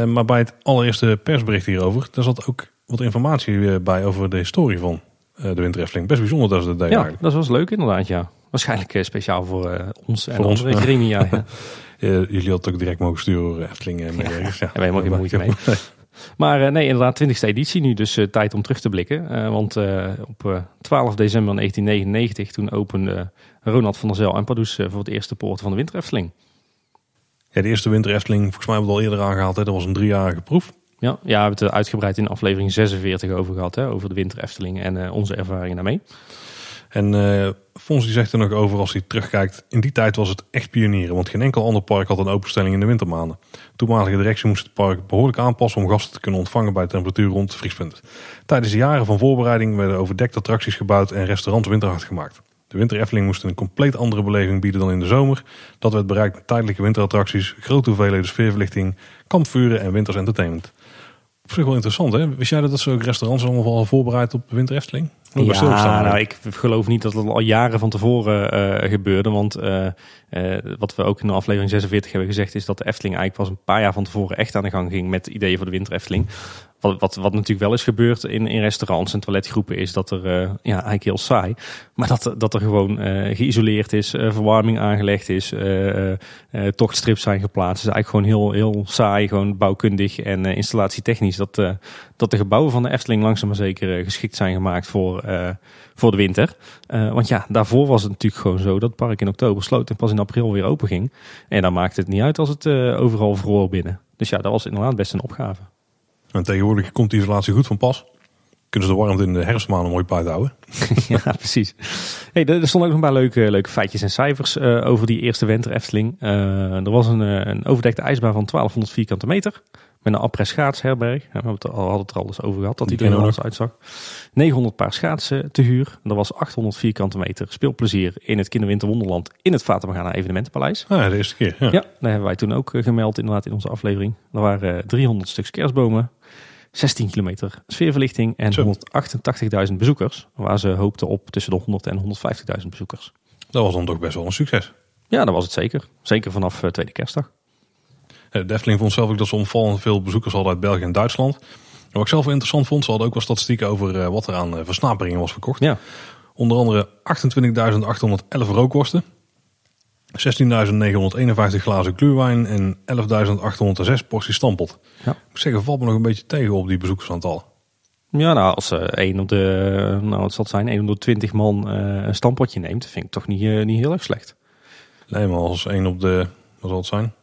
Maar bij het allereerste persbericht hierover, daar zat ook wat informatie bij over de historie van de Winter Efteling. Best bijzonder dat ze dat deden Ja, eigenlijk. dat was leuk inderdaad, ja. Waarschijnlijk speciaal voor ons en ons, ja. gremia. Ja. Jullie hadden ook direct mogen sturen, Efteling. Ja, Hebben we helemaal geen moeite mee. Maar eh, nee, inderdaad, 20e editie nu, dus eh, tijd om terug te blikken. Eh, want op eh, 12 december 1999, toen opende Ronald van der Zel en Pardoes voor het eerste poort van de Winter Efteling. Ja, de eerste Winter Efteling, volgens mij hebben we het al eerder aangehaald. Hè? Dat was een driejarige proef. Ja, ja, we hebben het uitgebreid in aflevering 46 over gehad, hè, over de Winter Efteling en onze ervaringen daarmee. En Fons die zegt er nog over als hij terugkijkt. In die tijd was het echt pionieren. Want geen enkel ander park had een openstelling in de wintermaanden. Toenmalige directie moest het park behoorlijk aanpassen om gasten te kunnen ontvangen bij temperatuur rond het vriespunt. Tijdens de jaren van voorbereiding werden overdekte attracties gebouwd en restaurants winterhard gemaakt. De Winter Efteling moest een compleet andere beleving bieden dan in de zomer. Dat werd bereikt met tijdelijke winterattracties, grote hoeveelheden sfeerverlichting, kampvuren en winters entertainment. Op zich wel interessant hè? Wist jij dat, ze ook restaurants allemaal al voorbereid op Winter Efteling? Stilstaan, nou, ik geloof niet dat het al jaren van tevoren eh, gebeurde. Want eh, eh, wat we ook in de aflevering 46 hebben gezegd... is dat de Efteling eigenlijk pas een paar jaar van tevoren echt aan de gang ging... met ideeën voor de Winter Efteling. Wat, wat, wat natuurlijk wel is gebeurd in, in restaurants en toiletgroepen... is dat er, eh, ja, eigenlijk heel saai... maar dat, dat er gewoon eh, geïsoleerd is, eh, verwarming aangelegd is... tochtstrips zijn geplaatst. Het is eigenlijk gewoon heel, heel saai, gewoon bouwkundig en installatietechnisch... Dat, dat de gebouwen van de Efteling langzaam maar zeker geschikt zijn gemaakt voor, voor de winter. Want ja, daarvoor was het natuurlijk gewoon zo dat het park in oktober sloot en pas in april weer open ging. En dan maakte het niet uit als het overal vroor binnen. Dus ja, dat was inderdaad best een opgave. En tegenwoordig komt die isolatie goed van pas. Kunnen ze de warmte in de herfstmaanden mooi buiten houden. ja, precies. Hey, er, stonden ook nog een paar leuke, leuke feitjes en cijfers eh, over die eerste winter Efteling. Eh, er was een, eh, een overdekte ijsbaan van 1200 vierkante meter. Met een après schaatsherberg. We hebben het al- hadden het er al eens over gehad, dat die Die er anders uitzag. 900 paar schaatsen te huur. Er was 800 vierkante meter speelplezier in het Kinderwinterwonderland in het Vatamagana Evenementenpaleis. Ah, de eerste keer. Ja. Ja, daar hebben wij toen ook eh, gemeld inderdaad in onze aflevering. Er waren eh, 300 stuks kerstbomen, 16 kilometer sfeerverlichting en Zo. 188.000 bezoekers. Waar ze hoopten op tussen de 100 en 150.000 bezoekers. Dat was dan toch best wel een succes. Ja, dat was het zeker. Zeker vanaf eh, tweede kerstdag. Eh, De Efteling vond zelf ook dat ze omvallend veel bezoekers hadden uit België en Duitsland. En wat ik zelf wel interessant vond, ze hadden ook wel statistieken over eh, wat er aan eh, versnaperingen was verkocht. Ja, Onder andere 28.811 rookworsten, 16.951 glazen gluwijn en 11.806 porties stampot. Ja. Ik moet zeggen, valt me nog een beetje tegen op die bezoekersaantallen. ja nou als eh één op de, nou wat zal het zijn, 1 op de 20 man eh, een stampotje neemt, vind ik toch niet, niet heel erg slecht. Nee, maar als één op de, wat zal het zijn?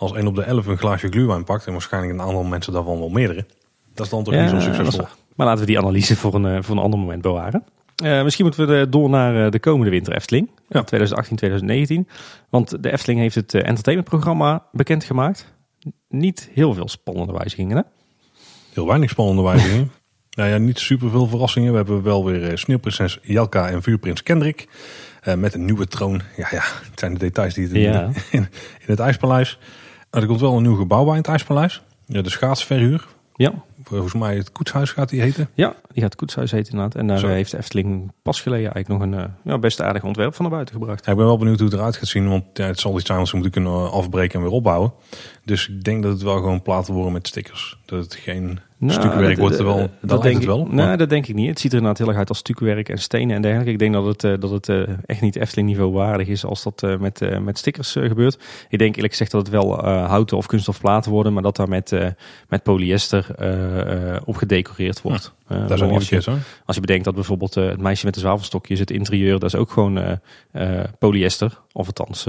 Als één op de 11 een glaasje gluwijn pakt en waarschijnlijk een aantal mensen daarvan wel meerdere. Dat is dan toch niet zo succesvol. Maar laten we die analyse voor een, eh, voor een ander moment bewaren. Eh, misschien moeten we door naar eh, de komende winter Efteling. Ja. 2018, 2019. Want de Efteling heeft het entertainmentprogramma bekendgemaakt. Niet heel veel spannende wijzigingen. Hè? Heel weinig spannende wijzigingen. nou ja, niet super veel verrassingen. We hebben wel weer Sneeuwprinses Jelka en Vuurprins Kendrick. Met een nieuwe troon. Ja, ja, het zijn de details die het Ja. in, in het IJspaleis. Er komt wel een nieuw gebouw bij in het IJspaleis. Ja, de schaatsverhuur. Ja, Volgens mij het koetshuis gaat die heten. ja, die gaat Koetshuis heten inderdaad. En daar Zo. heeft de Efteling pas geleden eigenlijk nog een eh, ja, best aardig ontwerp van naar buiten gebracht. Ja, ik ben wel benieuwd hoe het eruit gaat zien. Want ja, het zal iets zijn wat ze moeten kunnen afbreken en weer opbouwen. Dus ik denk dat het wel gewoon platen worden met stickers. Dat het geen stukwerk dat- wordt. Er wel, eh, dat, dat denk het ik, wel. Nee, maar- dat denk ik niet. Het ziet er inderdaad heel erg uit als stukwerk en stenen en dergelijke. Ik denk dat het, eh, dat het eh, echt niet Efteling niveau waardig is als dat met, met stickers gebeurt. Ik denk eerlijk gezegd dat het wel houten of kunststof platen worden, maar dat daar met, met polyester op gedecoreerd wordt. Daar zijn zoals niet je- hoor. Als je bedenkt dat bijvoorbeeld het meisje met de zwavelstokjes, het interieur, dat is ook gewoon polyester. Of althans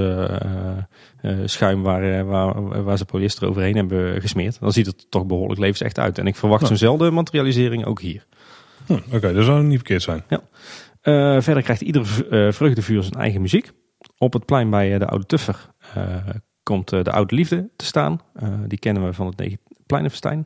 schuim waar, waar, waar ze polyester overheen hebben gesmeerd. Dan ziet het toch behoorlijk levensecht uit. En ik verwacht Ja. zo'nzelfde materialisering ook hier. Hm, Oké, dat zou niet verkeerd zijn. Eh, verder krijgt ieder eh, vreugdevuur zijn eigen muziek. Op het plein bij eh, de Oude Tuffer komt de Oude Liefde te staan. Die kennen we van het Pleinenfestijn.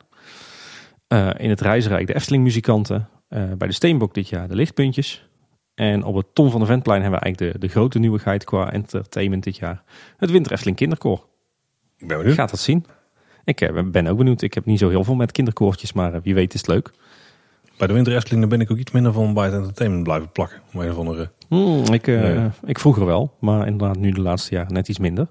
In het Reisrijk de Efteling muzikanten. Bij de Steenbok dit jaar de Lichtpuntjes. En op het Tom van de Ventplein hebben we eigenlijk de, de grote nieuwigheid qua entertainment dit jaar. Het Winter Efteling Kinderkoor. Ik ben benieuwd. Gaat dat zien? Ik eh, ben ook benieuwd. Ik heb niet zo heel veel met kinderkoortjes, maar eh, wie weet is het leuk. Bij de Winter Efteling ben ik ook iets minder van bij het entertainment blijven plakken. Om een of andere... Hmm, ik, eh, Nee. ik vroeger wel, maar inderdaad nu de laatste jaren net iets minder.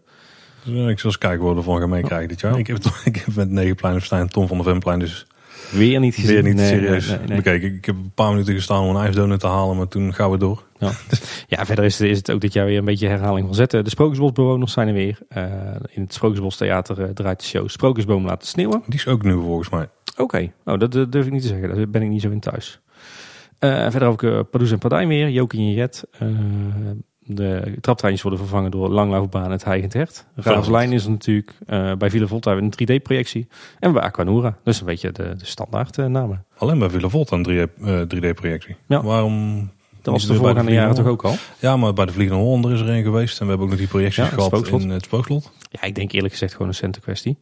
Dus, ik zal eens kijken wat we ervan gaan meekrijgen dit jaar. Ik, heb, ik heb met Negenplein Verstijn Tom van de Venplein dus Weer niet gezien. weer niet Nee, serieus nee, nee, nee. bekeken. Ik heb een paar minuten gestaan om een ijsdonut te halen, maar toen gaan we door. Ja. ja, verder is, is het ook dit jaar weer een beetje herhaling van zetten. De Sprookjesbosbewoners zijn er weer. Eh, in het Sprookjesbos Theater eh, draait de show Sprookjesboom laten sneeuwen. Die is ook nieuw volgens mij. Oké, oh, dat, dat durf ik niet te zeggen. Daar ben ik niet zo in thuis. Eh, verder ook uh, Pardoes en Pardijn weer. Jokie en Jet. Eh, de traptreintjes worden vervangen door Langlaufbaan het Heigend Hert. Ravelijn is er natuurlijk. eh, bij Villa Volta hebben we een 3D-projectie. En bij Aquanura. Dus een beetje de, de standaard eh, namen. Alleen bij Villa Volta een 3D-projectie. Ja. Waarom? Dat was de voorgaande jaren toch ook al? Ja, maar bij de Vliegende Hollander is er een geweest. En we hebben ook nog die projecties Ja, gehad in het Spookslot. Ja, ik denk eerlijk gezegd gewoon een centenkwestie.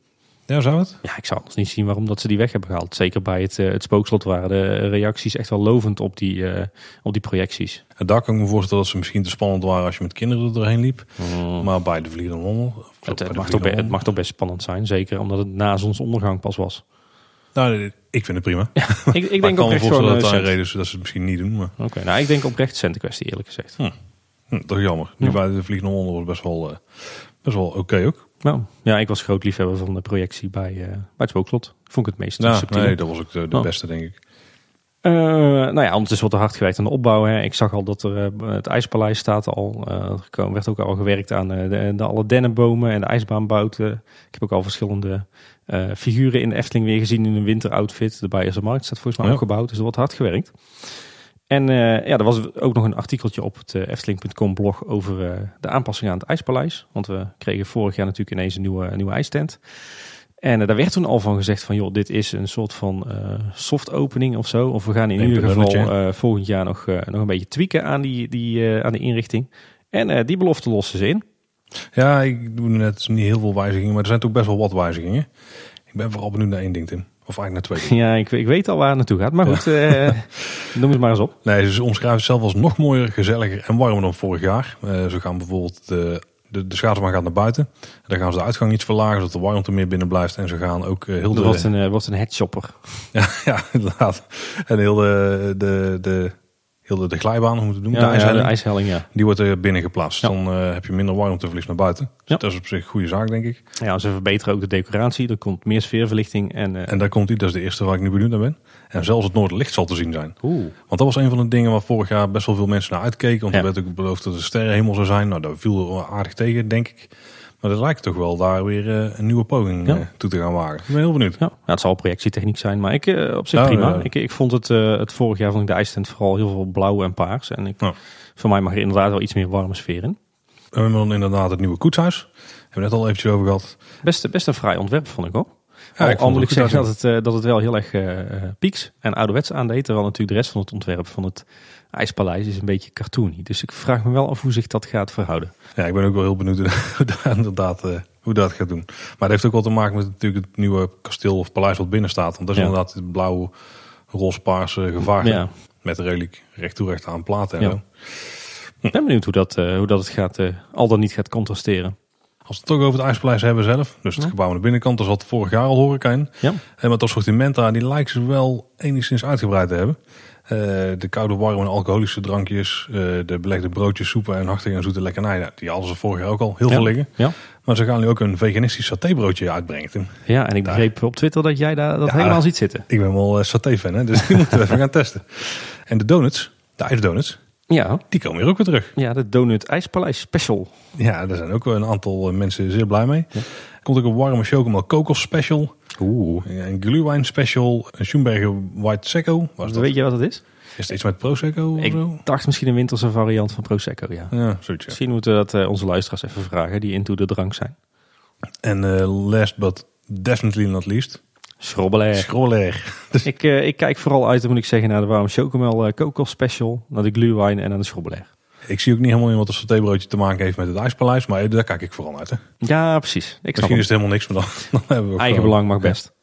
Ja, zou het? Ja, ik zou anders niet zien waarom dat ze die weg hebben gehaald. Zeker bij het, eh, het spookslot waren de reacties echt wel lovend op die, eh, op die projecties. En daar kan ik me voorstellen dat ze misschien te spannend waren als je met kinderen er doorheen liep. Maar bij de Vliegende of het, mag toch, het mag toch best spannend zijn. Zeker omdat het na zonsondergang pas was. Nou, ik vind het prima. ik, ik denk kan me oprecht voorstellen dat eh, daar cent. reden is dat ze het misschien niet doen. Maar Oké, nou ik denk oprecht centenkwestie eerlijk gezegd. hm, dat is jammer. Nu Ja. bij de Vliegende Hollander was best wel, best wel oké ook. Nou, ja, ik was groot liefhebber van de projectie bij, eh, bij het spookslot. Vond ik het meest Ja, subtiel. nee, dat was ook de, de Oh. beste, denk ik. Eh, nou ja, ondertussen wordt er hard gewerkt aan de opbouw. Hè. Ik zag al dat er eh, het ijspaleis staat al. Er werd ook al gewerkt aan de, de alle dennenbomen en de ijsbaanbouten. Ik heb ook al verschillende figuren in de Efteling weer gezien in een winteroutfit. De Beierse Markt staat volgens mij Ja. ook gebouwd, dus er wordt hard gewerkt. En eh, ja, er was ook nog een artikeltje op het eh, Efteling.com blog over eh, de aanpassingen aan het ijspaleis. Want we kregen vorig jaar natuurlijk ineens een nieuwe, een nieuwe ijstent. En daar werd toen al van gezegd van, joh, dit is een soort van soft opening of zo. Of we gaan in ieder geval volgend jaar nog, nog een beetje tweaken aan, die, die, aan de inrichting. En die belofte lossen ze in. Ja, ik doe net niet heel veel wijzigingen, maar er zijn toch best wel wat wijzigingen. Ik ben vooral benieuwd naar één ding, Tim. Of eigenlijk naar twee. Ja, ik, ik weet al waar het naartoe gaat. Maar goed, eh, noem het maar eens op. Nee, ze omschrijven het zelf als nog mooier, gezelliger en warmer dan vorig jaar. Eh, ze gaan bijvoorbeeld, de, de, de schaatsbaan gaat naar buiten. Dan gaan ze de uitgang iets verlagen, zodat de warmte meer binnen blijft. En ze gaan ook eh, heel Er de... wordt een, eh, wordt een headshopper. Ja, ja, inderdaad. En heel de, de, de, heel de, de glijbaan, hoe moet het doen? Ja, de ja, ijshelling. de ijshelling, ja. Die wordt er binnen geplaatst. Ja. Dan eh, heb je minder warmteverlies naar buiten. Dus Ja. dat is op zich een goede zaak, denk ik. Ja, ze verbeteren ook de decoratie. Er komt meer sfeerverlichting. En, eh, En daar komt hij, dat is de eerste waar ik nu benieuwd naar ben. En zelfs het Noorderlicht zal te zien zijn. Oeh. Want dat was een van de dingen waar vorig jaar best wel veel mensen naar uitkeken. Want Ja. er werd ook beloofd dat het sterrenhemel zou zijn. Nou, dat viel wel aardig tegen, denk ik. Maar het lijkt toch wel daar weer eh, een nieuwe poging Ja. eh, toe te gaan wagen. Ik ben heel benieuwd. Ja, het zal projectietechniek zijn, maar ik eh, op zich Ja, prima. Ik, ik vond het, het vorig jaar vond ik de ijstent vooral heel veel blauw en paars. En ik, voor mij mag er inderdaad wel iets meer warme sfeer in. En we hebben dan inderdaad het nieuwe koetshuis. Hebben we net al eventjes over gehad. Best, best een fraai ontwerp vond ik hoor. Ja, ik al moet ik zeggen dat het, dat het wel heel erg eh, pieks en ouderwets aandeed. Terwijl natuurlijk de rest van het ontwerp van het ijspaleis is een beetje cartoony. Dus ik vraag me wel af hoe zich dat gaat verhouden. Ja, ik ben ook wel heel benieuwd hoe dat, inderdaad, eh, hoe dat gaat doen. Maar het heeft ook wel te maken met natuurlijk het nieuwe kasteel of paleis wat binnen staat. Want dat is Ja. inderdaad het blauwe, roze-paarse gevaar. Ja. Met redelijk recht toe recht aan platen en Ja. Ik ben benieuwd hoe dat, eh, hoe dat het gaat, eh, al dan niet gaat contrasteren. Als we het toch over het IJspaleis hebben zelf. Dus het Ja. gebouw aan de binnenkant. Daar zat vorig jaar al horeca in. Ja. En met dat daar, die lijken ze wel enigszins uitgebreid te hebben. Eh, de koude, warme en alcoholische drankjes. eh, de belegde broodjes, soepen en hartige en zoete lekkernijen. Die hadden ze vorig jaar ook al heel Ja. veel liggen. Ja. Maar ze gaan nu ook een veganistisch satébroodje uitbrengen. Ja, en ik Daar. begreep op Twitter dat jij daar dat Ja. helemaal ziet zitten. Ik ben wel eh, saté-fan, dus die moeten we even gaan testen. En de donuts, de ijsdonuts, Ja, die komen hier ook weer terug. ja de Donut IJspaleis Special. Ja, daar zijn ook wel een aantal eh, mensen zeer blij mee. Er komt ook een warme chocomel kokos special. Oeh. Een glühwein special. Een Schoenberger White Secco. Was dat? Weet je wat het is? Is het iets met Prosecco of Ik zo? dacht misschien een winterse variant van Prosecco, ja. Ja, zoiets. ja. Misschien moeten we dat eh, onze luisteraars even vragen, die into de drank zijn. En eh, last but definitely not least. Schrobbelair. Schroller. ik, eh, ik kijk vooral uit, moet ik zeggen, naar de warme chocomel kokos special, naar de glühwein en naar de schrobbelair. Ik zie ook niet helemaal in wat een satébroodje te maken heeft met het ijspaleis. Maar daar kijk ik vooral uit. Hè. Ja, precies. Ik Misschien is het helemaal niks, maar dan, dan hebben we ook Eigen belang mag best.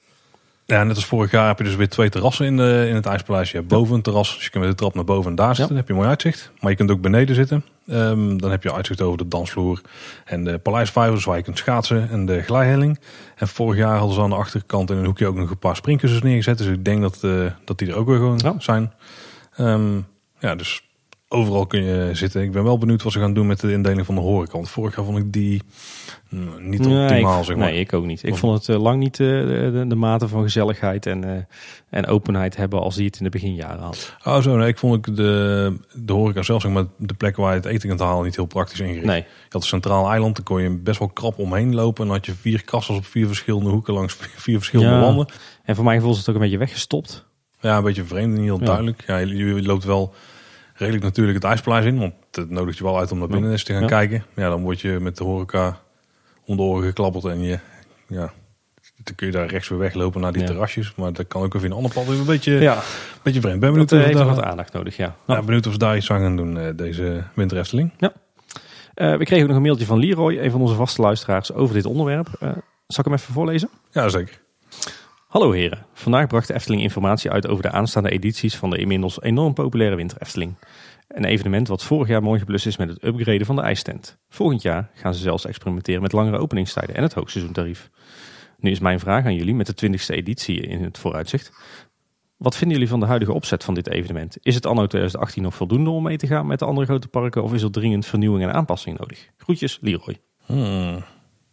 Ja, net als vorig jaar heb je dus weer twee terrassen in, de, in het IJspaleis. Je hebt boven een terras, dus je kunt met de trap naar boven en daar zitten. Dan heb je een mooi uitzicht. Maar je kunt ook beneden zitten. Ehm, dan heb je uitzicht over de dansvloer en de paleisvijvers waar je kunt schaatsen en de glijhelling. En vorig jaar hadden ze aan de achterkant in een hoekje ook nog een paar springkussens neergezet. Dus ik denk dat, eh, dat die er ook weer gewoon Ja. zijn. Ehm, ja, dus overal kun je zitten. Ik ben wel benieuwd wat ze gaan doen met de indeling van de horeca. Want vorig jaar vond ik die mm, niet Nee, optimaal, ik, zeg maar. nee, ik ook niet. Ik vond het eh, lang niet eh, de, de, mate van gezelligheid en, eh, en openheid hebben als die het in de beginjaren had. Oh zo, nee, ik vond ook de, de horeca zelf, zeg maar, de plekken waar je het eten kunt halen, niet heel praktisch ingericht. Nee, Je had een centraal eiland, dan kon je best wel krap omheen lopen. En dan had je vier kassas op vier verschillende hoeken langs vier verschillende Ja. landen. en voor mijn gevoel is het ook een beetje weggestopt. Ja, een beetje vreemd en niet heel Ja. duidelijk. Ja, je, je loopt wel redelijk natuurlijk het ijspaleis in, want het nodigt je wel uit om naar binnen eens te gaan Ja. kijken. Ja, dan word je met de horeca om de oren geklapperd en je, ja, dan kun je daar rechts weer weglopen naar die Ja. terrasjes. Maar dat kan ook weer een ander pad. Een beetje, Ja, een beetje vreemd. Ben benieuwd, dat eh, heeft daar, wat aandacht nodig, ja. ja, benieuwd of ze daar iets aan gaan doen, eh, deze winter Efteling. Eh, we kregen ook nog een mailtje van Leroy, een van onze vaste luisteraars, over dit onderwerp. Zal ik hem even voorlezen? Ja, zeker. Hallo heren, vandaag bracht de Efteling informatie uit over de aanstaande edities van de inmiddels enorm populaire Winter Efteling. Een evenement wat vorig jaar mooi geblust is met het upgraden van de ijstent. Volgend jaar gaan ze zelfs experimenteren met langere openingstijden en het hoogseizoentarief. Nu is mijn vraag aan jullie met de 20ste editie in het vooruitzicht. Wat vinden jullie van de huidige opzet van dit evenement? Is het anno 2018 nog voldoende om mee te gaan met de andere grote parken of is er dringend vernieuwing en aanpassing nodig? Groetjes, Leroy. Hmm.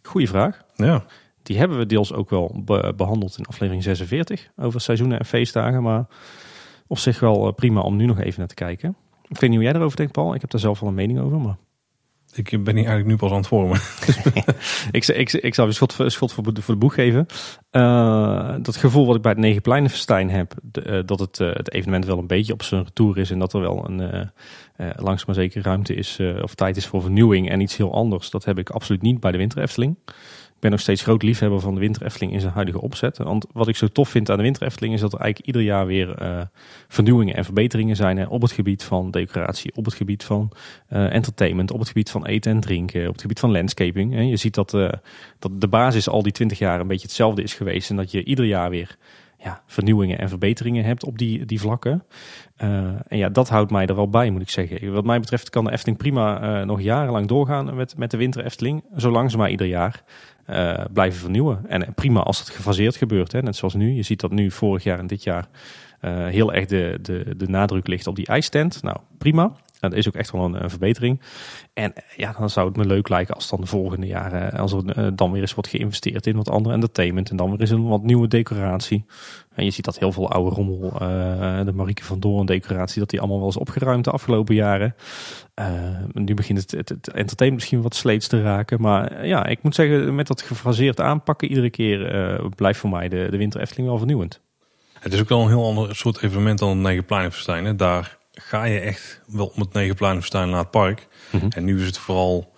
Goeie vraag. Ja. Die hebben we deels ook wel be- behandeld in aflevering 46 over seizoenen en feestdagen. Maar op zich wel eh, prima om nu nog even naar te kijken. Ik weet niet hoe jij erover denkt, Paul. Ik heb daar zelf wel een mening over. Maar Ik ben hier eigenlijk nu pas aan het vormen. ik, ik, ik zou een schot, voor- schot voor, de- voor de boeg geven. Eh, dat gevoel wat ik bij het Negenpleinenfestijn heb. de- eh, dat het, het evenement wel een beetje op zijn retour is. En dat er wel een langzaam maar zeker ruimte is. of tijd is voor vernieuwing en iets heel anders. Dat heb ik absoluut niet bij de Winter Efteling. Ik ben nog steeds groot liefhebber van de Winter Efteling in zijn huidige opzet. Want wat ik zo tof vind aan de Winter Efteling is dat er eigenlijk ieder jaar weer eh, vernieuwingen en verbeteringen zijn. Hè, op het gebied van decoratie, op het gebied van eh, entertainment, op het gebied van eten en drinken, op het gebied van landscaping. Hè. Je ziet dat, eh, dat de basis al die twintig jaar een beetje hetzelfde is geweest. En dat je ieder jaar weer ja, vernieuwingen en verbeteringen hebt op die, die vlakken. En ja, dat houdt mij er wel bij, moet ik zeggen. Wat mij betreft kan de Efteling prima nog jarenlang doorgaan met, met de Winter Efteling. Zolang ze maar ieder jaar eh, blijven vernieuwen. En prima als het gefaseerd gebeurt, hè, net zoals nu. Je ziet dat nu vorig jaar en dit jaar eh, heel erg de, de, de nadruk ligt op die ijstent. Nou, prima. Dat is ook echt wel een, een verbetering. En eh, ja, dan zou het me leuk lijken als dan de volgende jaren, als er eh, dan weer eens wordt geïnvesteerd in wat andere entertainment. En dan weer eens een wat nieuwe decoratie. En je ziet dat heel veel oude rommel, eh, de Marieke van Doorn decoratie, dat die allemaal wel is opgeruimd de afgelopen jaren. Eh, nu begint het, het, entertainment misschien wat sleets te raken. Maar eh, ja, ik moet zeggen, met dat gefraseerd aanpakken iedere keer eh, blijft voor mij de, de Winter Efteling wel vernieuwend. Het is ook wel een heel ander soort evenement dan het Negenpleinenfestijn. hè. Daar ga je echt wel om het Negenpleinenfestijn naar het park. Mhm. En nu is het vooral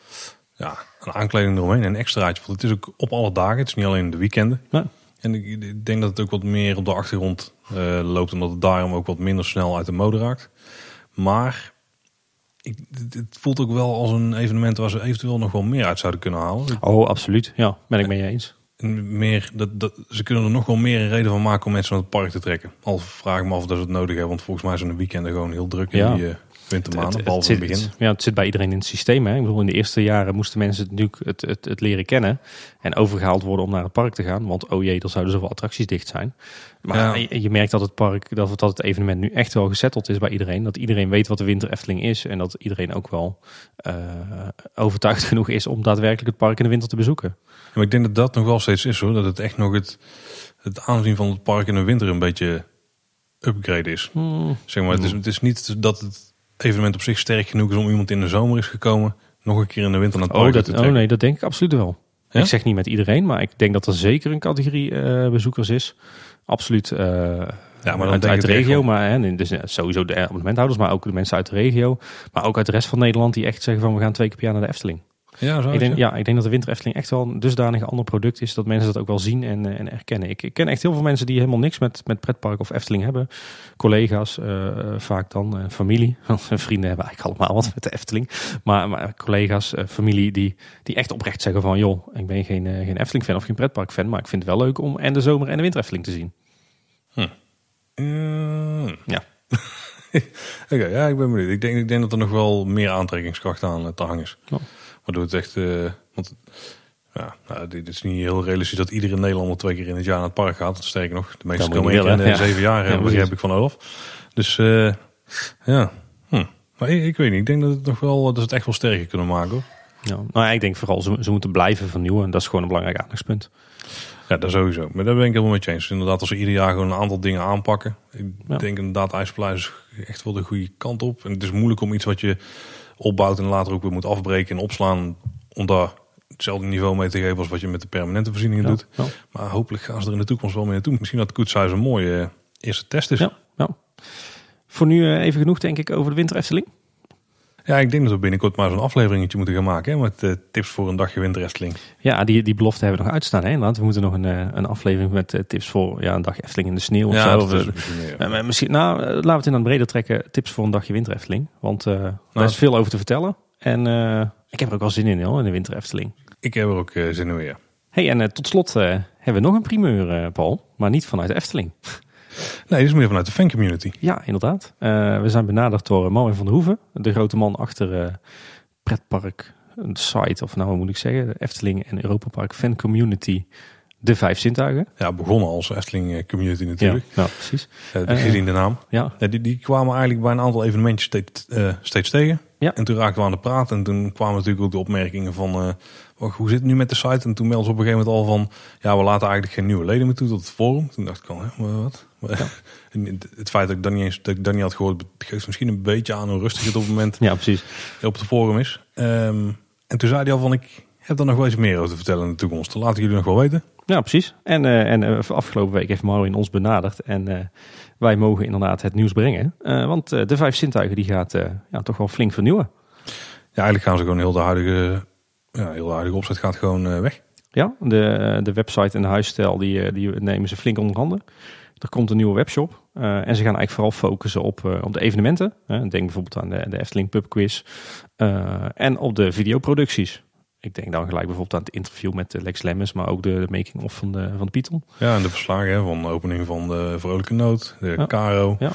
ja, een aankleding eromheen en een extraatje. Want het is ook op alle dagen. Het is niet alleen de weekenden. Ja. En ik, denk dat het ook wat meer op de achtergrond eh, loopt. Omdat het daarom ook wat minder snel uit de mode raakt. Maar ik, het, voelt ook wel als een evenement waar ze eventueel nog wel meer uit zouden kunnen halen. Oh, absoluut. Ja, ben ik mee eens. Meer, dat, dat, ze kunnen er nog wel meer een reden van maken om mensen naar het park te trekken. Al vraag ik me af of dat ze het nodig hebben. Want volgens mij zijn de weekenden gewoon heel druk in Ja. die, eh, wintermaanden, het, behalve zit, het begin. ja, het zit bij iedereen in het systeem. Hè? Ik bedoel, in de eerste jaren moesten mensen het natuurlijk het, het, het leren kennen en overgehaald worden om naar het park te gaan. Want oh jee, er zouden zoveel attracties dicht zijn. Maar Ja. je, je merkt dat het park, dat, dat het evenement nu echt wel gezetteld is bij iedereen. Dat iedereen weet wat de winter Efteling is en dat iedereen ook wel eh, overtuigd genoeg is om daadwerkelijk het park in de winter te bezoeken. Maar ik denk dat dat nog wel steeds is hoor. Dat het echt nog het, het aanzien van het park in de winter een beetje upgrade is. Zeg maar, het, is, het is niet dat het evenement op zich sterk genoeg is om iemand in de zomer is gekomen. Nog een keer in de winter naar het Oh, park dat, te oh trekken. nee, dat denk ik absoluut wel. Ja? Ik zeg niet met iedereen, maar ik denk dat er zeker een categorie eh, bezoekers is. Absoluut. eh, Ja, maar dan uit, uit de regio, maar hè, dus eh, sowieso de abonnementhouders, maar ook de mensen uit de regio. Maar ook uit de rest van Nederland die echt zeggen van we gaan twee keer per jaar naar de Efteling. Ja, zo Ik denk, ja. ik denk dat de Winter Efteling echt wel een dusdanig ander product is dat mensen dat ook wel zien en, eh, en erkennen. Ik, ik ken echt heel veel mensen die helemaal niks met, met pretpark of Efteling hebben. Collega's eh, eh, vaak dan, eh, familie. Want vrienden hebben eigenlijk allemaal wat met de Efteling. Maar, maar collega's, eh, familie die, die echt oprecht zeggen van joh, ik ben geen, geen Efteling fan of geen pretpark fan, maar ik vind het wel leuk om en de zomer en de Winter Efteling te zien. Mm. Ja. Oké, ja, ik ben benieuwd. Ik denk, ik denk dat er nog wel meer aantrekkingskracht aan te hangen is. Waardoor het echt... eh, want ja, nou, dit is niet heel realistisch dat iedere Nederlander twee keer in het jaar naar het park gaat. Sterker nog, de meeste komen één keer in de willen, ja. zeven jaar, Ja, ja, begrijp ik van Olaf. Dus eh, ja, hm. maar ik, ik weet niet. Ik denk dat het nog wel, dat ze het echt wel sterker kunnen maken. Hoor. Ja. Nou ja, ik denk vooral ze, ze moeten blijven vernieuwen. En dat is gewoon een belangrijk aandachtspunt. Ja, dat sowieso. Maar daar ben ik helemaal met je eens. Dus inderdaad, als ze ieder jaar gewoon een aantal dingen aanpakken. Ik Ja. denk inderdaad, IJspaleis is echt wel de goede kant op. En het is moeilijk om iets wat je opbouwt en later ook weer moet afbreken en opslaan. Om daar hetzelfde niveau mee te geven als wat je met de permanente voorzieningen doet. Ja. Maar hopelijk gaan ze er in de toekomst wel mee naartoe. Misschien dat Koetshuis een mooie eh, eerste test is. Ja, ja. Voor nu eh, even genoeg denk ik over de Winter Efteling. Ja, ik denk dat we binnenkort maar zo'n afleveringetje moeten gaan maken. Hè, met eh, tips voor een dagje winter Efteling. Ja, die, die belofte hebben we nog uitstaan. Hè? inderdaad. We moeten nog een, eh, een aflevering met eh, tips voor ja, een dag Efteling in de sneeuw of ja, zo. Of, eh, misschien misschien, nou, laten we het in aan breder trekken. Tips voor een dagje Winter Efteling. Want daar Nou, is veel over te vertellen. En ik heb er ook wel zin in, hoor, in de Winter Efteling. Ik heb er ook zin in weer. hey, en tot slot hebben we nog een primeur, Paul. Maar niet vanuit de Efteling. Nee, is meer vanuit de fancommunity. Ja, inderdaad. Eh, we zijn benaderd door eh, Marvin van der Hoeven. De grote man achter eh, Pretpark, een site, of nou wat moet ik zeggen, de Efteling en Europa Park Fan Community. De Vijf Zintuigen. Ja, begonnen als Efteling community natuurlijk. ja, precies. Eh, Eh, gezien de naam. Ja, Ja, die, die kwamen eigenlijk bij een aantal evenementjes steeds, steeds tegen. Ja. En toen raakten we aan de praat. En toen kwamen natuurlijk ook de opmerkingen van... wacht, hoe zit het nu met de site? En toen meldden ze op een gegeven moment al van... Ja, we laten eigenlijk geen nieuwe leden meer toe tot het forum. Toen dacht ik al, hè, wat? En het feit dat ik dat niet eens dat ik dat niet had gehoord... geeft misschien een beetje aan hoe rustig het op het moment ja, precies. op het forum is. Ehm, en toen zei hij al van... Ik heb er nog wel eens meer over te vertellen in de toekomst. Dat laten jullie nog wel weten. Ja, precies. En, eh, en eh, afgelopen week heeft Marvin ons benaderd. En eh, wij mogen inderdaad het nieuws brengen. Want de Vijf Zintuigen die gaat ja, toch wel flink vernieuwen. Ja, eigenlijk gaan ze gewoon heel de huidige... Ja, heel de huidige opzet gaat gewoon weg. Ja, de, de website en de huisstijl die, die nemen ze flink onder handen. Er komt een nieuwe webshop. eh, en ze gaan eigenlijk vooral focussen op, eh, op de evenementen. Denk bijvoorbeeld aan de, de Efteling Pub Quiz. eh, en op de videoproducties. Ik denk dan gelijk bijvoorbeeld aan het interview met Lex Lemmens. Maar ook de, making-of van de, van de Python. Ja, en de verslagen hè, van de opening van de Vrolijke Noot, de Ja. Caro. Ja.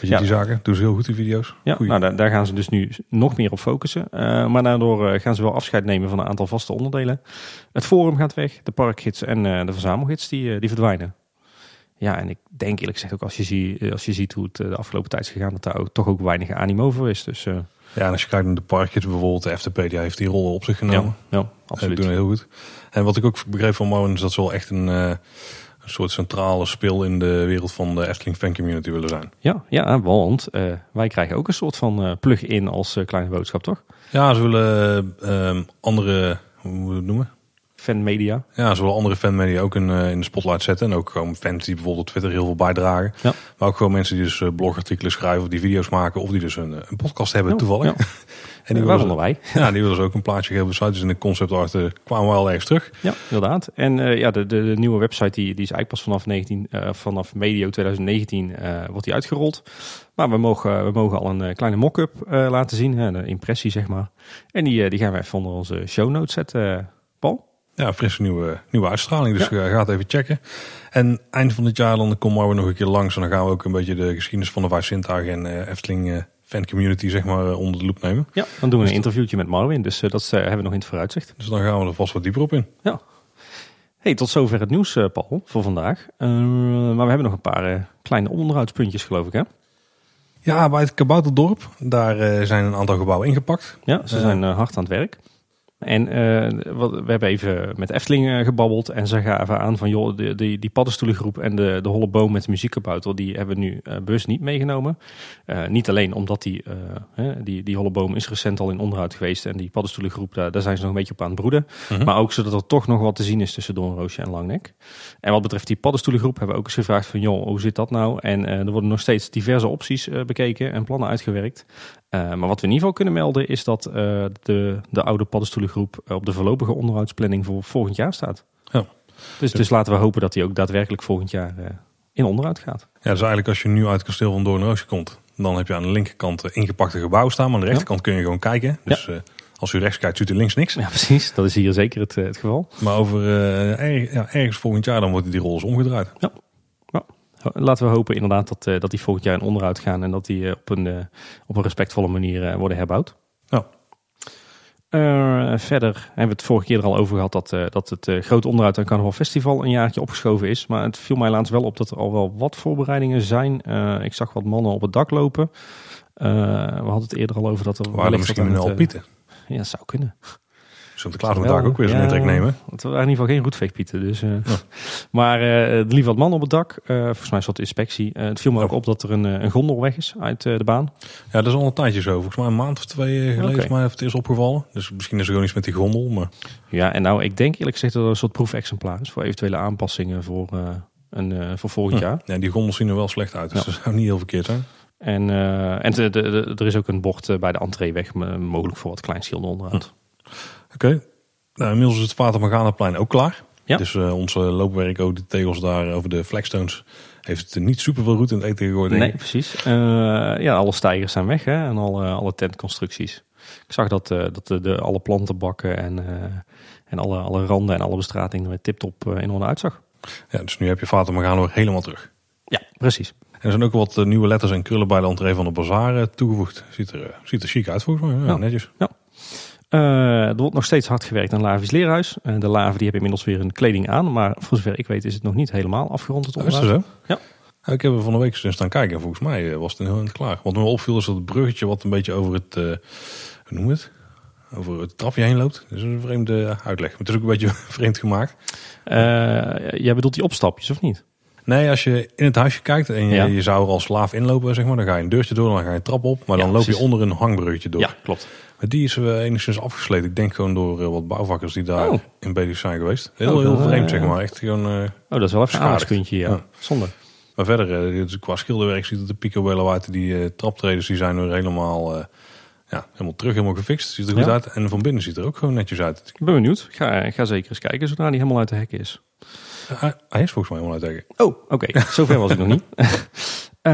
Je, Ja. die zaken. Doen ze heel goed, die video's. Ja, Goeie. nou, daar, daar gaan ze dus nu nog meer op focussen. Maar daardoor gaan ze wel afscheid nemen van een aantal vaste onderdelen. Het forum gaat weg, de parkgids en de verzamelgids die, die verdwijnen. Ja, en ik denk eerlijk gezegd ook als je, zie, als je ziet hoe het eh, de afgelopen tijd is gegaan, dat daar ook, toch ook weinig animo voor is. Dus eh, Ja, en als je kijkt naar de parkjes bijvoorbeeld, de FTP die heeft die rol op zich ja, genomen. ja, Ze absoluut. doen het heel goed. En wat ik ook begreep van Moen is dat ze wel echt een, eh, een soort centrale speel in de wereld van de Efteling fan community willen zijn. Ja, ja, want eh, wij krijgen ook een soort van eh, plug-in als eh, kleine boodschap, toch? Ja, ze willen eh, andere, hoe we het noemen? Fanmedia. Ja, ze willen andere fanmedia ook in, eh, in de spotlight zetten. En ook gewoon fans die bijvoorbeeld op Twitter heel veel bijdragen. Ja. Maar ook gewoon mensen die dus eh, blogartikelen schrijven of die video's maken. Of die dus een, een podcast hebben Ja, toevallig. ja. En die Waaronder wij. ja, die willen ze ook een plaatje geven. Dus in de concept art kwamen we al ergens terug. Ja, inderdaad. En eh, ja, de, de, de nieuwe website die, die is eigenlijk pas vanaf, 19, eh, vanaf medio 2019 eh, wordt die uitgerold. Maar we mogen, we mogen al een kleine mock-up laten zien, een impressie zeg maar. En die, die gaan we even onder onze show notes zetten, Paul. Ja, frisse nieuwe, nieuwe uitstraling. Dus eh, ga het even checken. En eind van dit jaar dan komt Marwen nog een keer langs. En dan gaan we ook een beetje de geschiedenis van de vijf zintuigen en eh, Efteling eh, fancommunity zeg maar onder de loep nemen. Ja, dan doen we een interviewtje met Marwin. Dus dat hebben we nog in het vooruitzicht. Dus dan gaan we er vast wat dieper op in. Ja. Hey, tot zover het nieuws, Paul, voor vandaag. maar we hebben nog een paar kleine onderhoudspuntjes, geloof ik, hè? Ja, bij het Kabouterdorp, daar zijn een aantal gebouwen ingepakt. Ja, ze zijn hard aan het werk. En uh, wat, we hebben even met Efteling uh, gebabbeld. En ze gaven aan van, joh, die, die, die paddenstoelengroep en de, de holle boom met de muziekkabouter, die hebben we nu uh, bewust niet meegenomen. niet alleen omdat die, die, die holle boom is recent al in onderhoud geweest. En die paddenstoelengroep, daar, daar zijn ze nog een beetje op aan het broeden. Mhm. Maar ook zodat er toch nog wat te zien is tussen Doornroosje en Langnek. En wat betreft die paddenstoelengroep hebben we ook eens gevraagd van, joh, hoe zit dat nou? En er worden nog steeds diverse opties bekeken en plannen uitgewerkt. Maar wat we in ieder geval kunnen melden is dat de, de oude paddenstoelen groep eh, op de voorlopige onderhoudsplanning voor volgend jaar staat. Ja. Dus, dus laten we hopen dat hij ook daadwerkelijk volgend jaar eh, in onderhoud gaat. Ja, dus eigenlijk als je nu uit het kasteel van Doornroosje komt, dan heb je aan de linkerkant ingepakte gebouw staan, maar aan de rechterkant kun je gewoon kijken. Dus ja. uh, als u rechts kijkt, ziet u links niks. Ja, precies. Dat is hier zeker het, het geval. Maar over uh, ja, ergens volgend jaar dan worden die rollen omgedraaid. Ja. Laten we hopen inderdaad dat, dat die volgend jaar in onderhoud gaan en dat die op, een, op een respectvolle manier worden herbouwd. Ja. Uh, verder hebben we het vorige keer er al over gehad dat, uh, dat het uh, grote onderhoud aan Carnaval Festival een jaartje opgeschoven is. Maar het viel mij laatst wel op dat er al wel wat voorbereidingen zijn. ik zag wat mannen op het dak lopen. we hadden het eerder al over dat er... Waren misschien een Alpieten? Ja, dat zou kunnen. Sinterklaas moet daar ook weer zo'n ja, intrek nemen. Het waren in ieder geval geen roetveegpieten. Dus, uh, Maar uh, er liep wat man op het dak. Uh, volgens mij zat de inspectie. het viel me ook op dat er een, een gondel weg is uit de baan. Ja, dat is al een tijdje zo. Volgens mij een maand of twee geleden okay. mij heeft het eerst opgevallen. Dus misschien is er gewoon iets met die gondel. Maar... Ja, en nou, ik denk eerlijk gezegd dat er een soort proefexemplaar is voor eventuele aanpassingen voor, een, voor volgend hm. jaar. Ja, die gondels zien er wel slecht uit. Dus dat zou niet heel verkeerd zijn. En, en de, de, de, er is ook een bocht bij de entreeweg mogelijk voor wat kleinschilder onderhoud. Oké. Nou, inmiddels is het Vater Morganaplein ook klaar. Ja. Dus uh, onze loopwerk, ook de tegels daar over de flagstones, heeft het niet super veel route in het eten gegooid. Nee, precies. Uh, ja, alle stijgers zijn weg hè, en alle, alle tentconstructies. Ik zag dat, uh, dat de, de, alle plantenbakken en, en alle, alle randen en alle bestratingen er tip-top in orde uitzag. Ja, dus nu heb je Vater Morgana helemaal terug. Ja, precies. En er zijn ook wat nieuwe letters en krullen bij de entree van de bazaar toegevoegd. Ziet er, ziet er chic uit volgens mij. Ja, ja. netjes. Ja. Uh, er wordt nog steeds hard gewerkt aan Lavi's Leerhuis. Uh, de Laven die hebben inmiddels weer een kleding aan. Maar voor zover ik weet is het nog niet helemaal afgerond. Het onderhoud. Is zo? Ja. Ik heb er van de week eens staan kijken. Volgens mij eh, was het een heel eind klaar. Wat me opviel is dat het bruggetje wat een beetje over het... Uh, hoe noem het? Over het trapje heen loopt. Dat is een vreemde uitleg. Maar het is ook een beetje vreemd gemaakt. Jij bedoelt die opstapjes of niet? Nee, als je in het huisje kijkt en je, je zou er als slaaf inlopen, zeg maar, dan ga je een deurtje door, dan ga je een trap op, maar dan loop je onder een hangbruggetje door. Ja, klopt. Die is uh, enigszins afgesleten. Ik denk gewoon door uh, wat bouwvakkers die daar oh. in bezig zijn geweest. Heel, heel oh, vreemd, zeg maar. Echt gewoon. Uh, oh, dat is wel even een aandachtspuntje, ja. ja. Zonde. Maar verder, qua schilderwerk ziet het de picobello uit. Die traptreders die zijn er helemaal, ja, helemaal terug, helemaal gefixt. Ziet er goed uit. En van binnen ziet er ook gewoon netjes uit. Ik ben benieuwd. Ga, ga zeker eens kijken zodra die helemaal uit de hek is. hij is volgens mij helemaal uit de hek. Oh, oké. Zover was ik nog niet. Uh,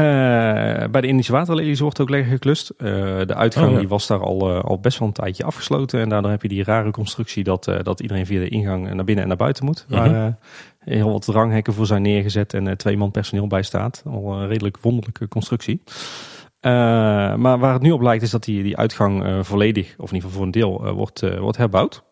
bij de Indische waterlelies wordt ook lekker geklust. Uh, de uitgang oh, die was daar al, uh, al best wel een tijdje afgesloten. En daardoor heb je die rare constructie dat, dat iedereen via de ingang naar binnen en naar buiten moet. Mm -hmm. Waar heel wat ranghekken voor zijn neergezet en twee man personeel bij staat. Al een redelijk wonderlijke constructie. maar waar het nu op lijkt is dat die, die uitgang volledig, of in ieder geval voor een deel, wordt, wordt herbouwd.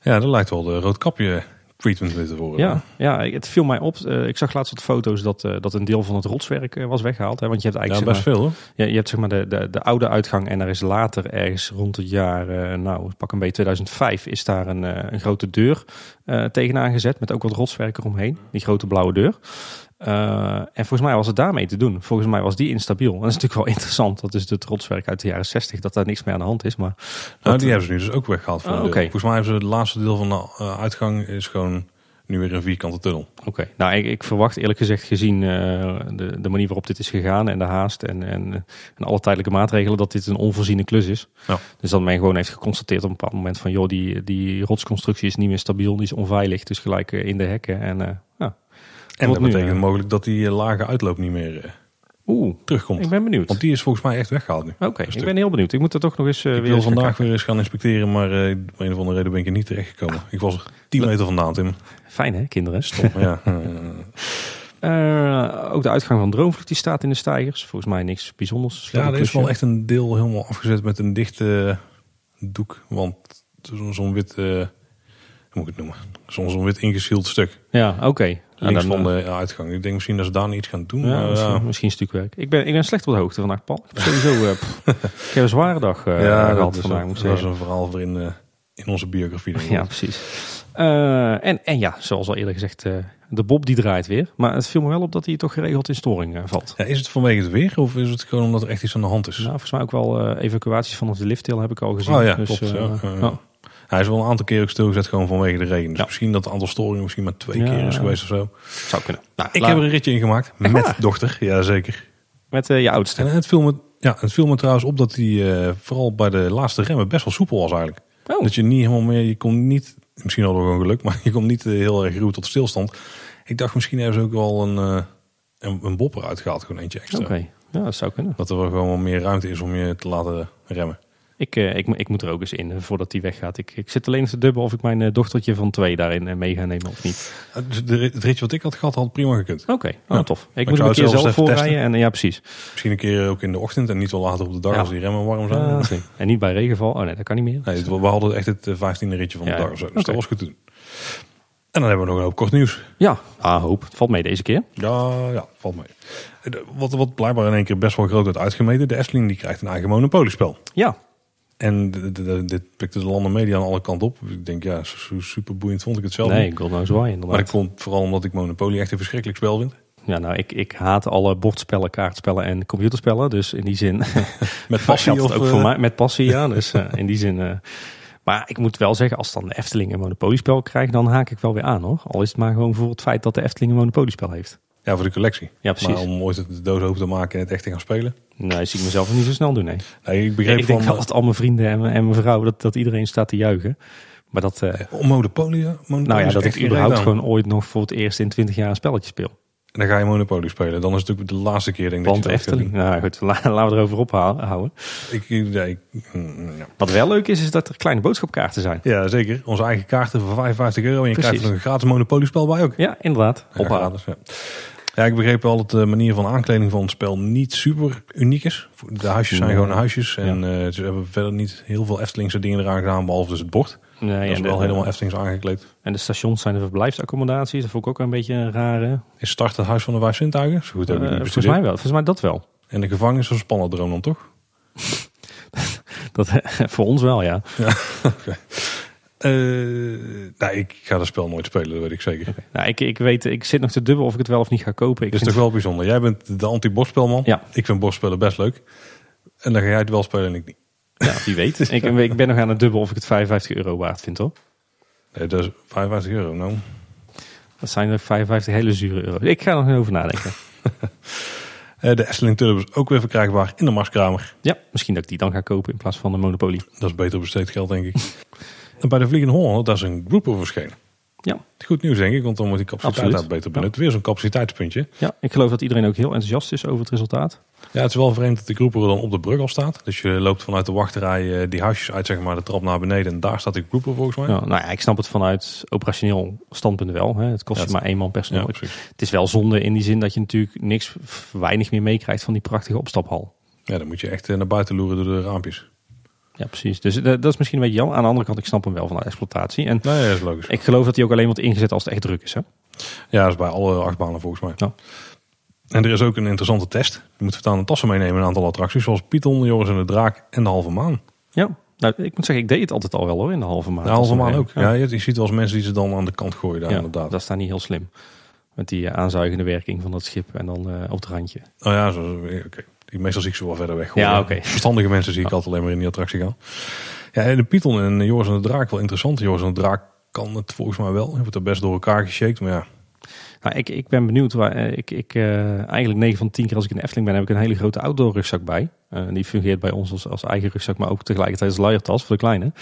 Ja, dat lijkt wel de roodkapje treatment te worden. Ja, ja, het viel mij op. Uh, ik zag laatst wat foto's dat, uh, dat een deel van het rotswerk uh, was weggehaald. Hè? Want je hebt eigenlijk ja, best veel hoor. Ja, je hebt zeg maar de, de, de oude uitgang en er is later ergens rond het jaar, nou pak een beetje 2005, is daar een, een grote deur tegenaan gezet met ook wat rotswerk eromheen. Die grote blauwe deur. Uh, en volgens mij was het daarmee te doen. Volgens mij was die instabiel. En dat is natuurlijk wel interessant. Dat is het rotswerk uit de jaren 60, dat daar niks meer aan de hand is. Maar nou, die hebben ze nu dus ook weggehaald. Van oh, okay. Volgens mij hebben ze het laatste deel van de uh, uitgang is gewoon nu weer een vierkante tunnel. Oké, nou ik, ik, verwacht eerlijk gezegd gezien uh, de, de manier waarop dit is gegaan en de haast en, en, en alle tijdelijke maatregelen dat dit een onvoorziene klus is. Ja. Dus dat men gewoon heeft geconstateerd op een bepaald moment van joh, die, die rotsconstructie is niet meer stabiel, die is onveilig, dus gelijk in de hekken en ja, en dat betekent mogelijk dat die eh, lage uitloop niet meer uh, Oeh, terugkomt. Ik ben benieuwd. Want die is volgens mij echt weggehaald nu. Oké, ik ben heel benieuwd. Ik moet er toch nog eens uh, ik weer wil vandaag weer eens gaan inspecteren, maar uh, op een of andere reden ben ik er niet terechtgekomen. Ik was er 10 meter vandaan, Tim. Fijn hè, kinderen? Stom, ja. Eh, ook de uitgang van Droomvlucht die staat in de stijgers. Volgens mij niks bijzonders. Ja, er is wel echt een deel helemaal afgezet met een dichte doek. Want zo'n wit, eh, hoe moet ik het noemen? Zo'n wit ingeschild stuk. Ja, oké. Links dan, van eh, de uitgang. Ik denk misschien dat ze daar iets gaan doen. Ja, misschien, ja. misschien stukwerk. Ik ben, ik ben slecht op de hoogte vandaag, Paul. Ik heb sowieso eh, pff, ik heb een zware dag eh, ja, gehad dat is, vandaag, een, moet dat is een verhaal voor in, eh, in onze biografie. denk ik. Ja, precies. Eh, en, en ja, zoals al eerder gezegd, eh, de Bob die draait weer. Maar het viel me wel op dat hij toch geregeld in storing eh, valt. Ja, is het vanwege het weer of is het gewoon omdat er echt iets aan de hand is? Nou, volgens mij ook wel eh, evacuaties vanaf de lifttail heb ik al gezien. oh ja, Dus, klopt. eh, ja. Hij is wel een aantal keer ook stilgezet gewoon vanwege de regen. Dus Ja. misschien dat het aantal storingen misschien maar twee Ja. keer is geweest of zo. zou kunnen. Nou, Ik laat- heb er een ritje in gemaakt Echt met waar? dochter. Ja, zeker. Met eh, je oudste. En het viel, me, ja, het viel me trouwens op dat hij eh, vooral bij de laatste remmen best wel soepel was eigenlijk. Oh, Dat je niet helemaal meer, je komt niet, misschien hadden we gewoon geluk, maar je komt niet eh, heel erg ruw tot stilstand. Ik dacht misschien hebben ze ook wel een, een, een bopper uitgehaald, gewoon eentje extra. oké. Ja, dat zou kunnen. Dat er wel gewoon meer ruimte is om je te laten remmen. Ik, eh, ik, ik moet er ook eens in eh, voordat hij weggaat. Ik, ik zit alleen eens te dubbel of ik mijn eh, dochtertje van twee daarin mee ga nemen of niet. Het ritje wat ik had gehad, had prima gekund. Oké, Ja. tof. Ik moet hem een keer zelf voorrijden. En, ja, precies. Misschien een keer ook in de ochtend en niet wel later op de dag Ja. als die remmen warm zijn. Oké. En niet bij regenval. Oh nee, dat kan niet meer. Nee, we hadden echt het vijftiende ritje van de Ja, dag. Dus dat was goed doen. En dan hebben we nog een hoop kort nieuws. Ja, ah, hoop. Het valt mee deze keer. Ja, ja, valt mee. Wat, wat blijkbaar in één keer best wel groot werd uitgemeten. De Efteling die krijgt een eigen monopoliespel. Ja, En dit pikte de landen media aan alle kanten op. Ik denk, ja, super boeiend vond ik het zelf nee, knows why Maar inderdaad. dat komt vooral omdat ik Monopoly echt een verschrikkelijk spel vind. Ja, nou, ik, ik haat alle bordspellen, kaartspellen en computerspellen. Dus in die zin Met passie of ook voor eh, mij met passie, ja. Dus eh, in die zin. eh, maar ik moet wel zeggen, als dan de Efteling een monopoliespel krijgt, dan haak ik wel weer aan hoor. Al is het maar gewoon voor het feit dat de Efteling een monopoliespel heeft. Ja, voor de collectie. Ja, precies. Maar om ooit de doos open te maken en het echt te gaan spelen. Nee, zie ik mezelf niet zo snel doen, nee. Nee, ik begreep ik denk van... wel dat al mijn vrienden en, mijn- en mijn vrouw, dat, dat iedereen staat te juichen. Maar dat, eh, eh, Om Monopoly, ja, Monopoly nou ja, dat ik überhaupt gewoon ooit nog voor het eerst in 20 jaar een spelletje speel. En dan ga je Monopoly spelen. Dan is het natuurlijk de laatste keer denk ik dat je Efteling, nou goed, la- laten we erover ophouden. Ik, ik- nee, ik- mm, ja. Wat wel leuk is, is dat er kleine boodschapkaarten zijn. ja, zeker. Onze eigen kaarten voor 55 euro. En je Precies. krijgt er een gratis Monopoly-spel bij ook. Ja, inderdaad. Ja, Ophalen. gratis, ja. Ja, ik begreep wel dat de manier van aankleding van het spel niet super uniek is. De huisjes zijn gewoon huisjes. En eh, ze hebben verder niet heel veel Eftelingse dingen eraan gedaan, behalve dus het bord. Nee, dat is wel de, helemaal Eftelings aangekleed. en de stations zijn de verblijfsaccommodaties. Dat vond ik ook een beetje een rare. Is start het huis van de vijf zintuigen? Zo goed heb ik Eh, niet volgens mij wel. Volgens mij dat wel. En de gevangenis is een droom dan toch? Dat, voor ons wel, ja. Eh nee, ik ga dat spel nooit spelen, dat weet ik zeker. Nou, ik, ik weet, ik zit nog te dubbel of ik het wel of niet ga kopen. Ik Het is toch wel bijzonder. Jij bent de anti-bordspelman. Ja. Ik vind bordspellen best leuk. En dan ga jij het wel spelen en ik niet. Ja, wie weet. ik, ik ben nog aan het dubbel of ik het 55 euro waard vind, hoor. Nee, dat is 55 euro. Nou, Dat zijn er 55 hele zure euro's. Ik ga er nog over nadenken. Eh, de Efteling is ook weer verkrijgbaar in de Marskramer. Ja, misschien dat ik die dan ga kopen in plaats van de Monopoly. Dat is beter besteed geld, denk ik. en bij de Vliegende Hollander, daar is een Grouper verschenen. Ja. Goed nieuws, denk ik, want dan wordt die capaciteit Absoluut. beter benut. Weer zo'n capaciteitspuntje. ja, ik geloof dat iedereen ook heel enthousiast is over het resultaat. Ja, het is wel vreemd dat de Grouper dan op de brug al staat. Dus je loopt vanuit de wachtrij eh, die huisjes uit, zeg maar, de trap naar beneden. En daar staat die Grouper volgens mij. Ja, nou ja, ik snap het vanuit operationeel standpunt wel. Hè. Het kost Ja, je maar één man Ja, personeel. precies. het is wel zonde in die zin dat je natuurlijk niks, weinig meer meekrijgt van die prachtige opstaphal. Ja, dan moet je echt eh, naar buiten loeren door de raampjes. Ja, precies. Dus dat, dat is misschien een beetje jammer. Aan de andere kant, ik snap hem wel vanuit exploitatie. En Nee, dat is logisch. ik geloof dat hij ook alleen wordt ingezet als het echt druk is. Hè? Ja, dat is bij alle achtbanen volgens mij. Ja. En er is ook een interessante test. Je moet voortaan een tassen meenemen een aantal attracties. Zoals Python, Joris en de Draak en de Halve Maan. Ja, nou, ik moet zeggen, ik deed het altijd al wel hoor, in de halve maand. De Halve Maan ook. Ja, je, je ziet wel eens mensen die ze dan aan de kant gooien daar Ja, inderdaad. dat is daar niet heel slim. Met die eh, aanzuigende werking van dat schip en dan eh, op het randje. Oh ja, zo, oké. Die Meestal zie ik ze wel verder weg. Ja. Verstandige mensen zie ik altijd alleen maar in die attractie gaan. Ja, en de Python en Joris en de Draak wel interessant. Joris en de Draak kan het volgens mij wel. Je wordt er best door elkaar geshaked. Maar ja, Nou, ik, ik ben benieuwd. Waar, eh, ik, ik, eh, eigenlijk 9 van 10 keer als ik in Efteling ben, heb ik een hele grote outdoor rugzak bij. Eh, die fungeert bij ons als, als eigen rugzak, maar ook tegelijkertijd als luiertas voor de kleine.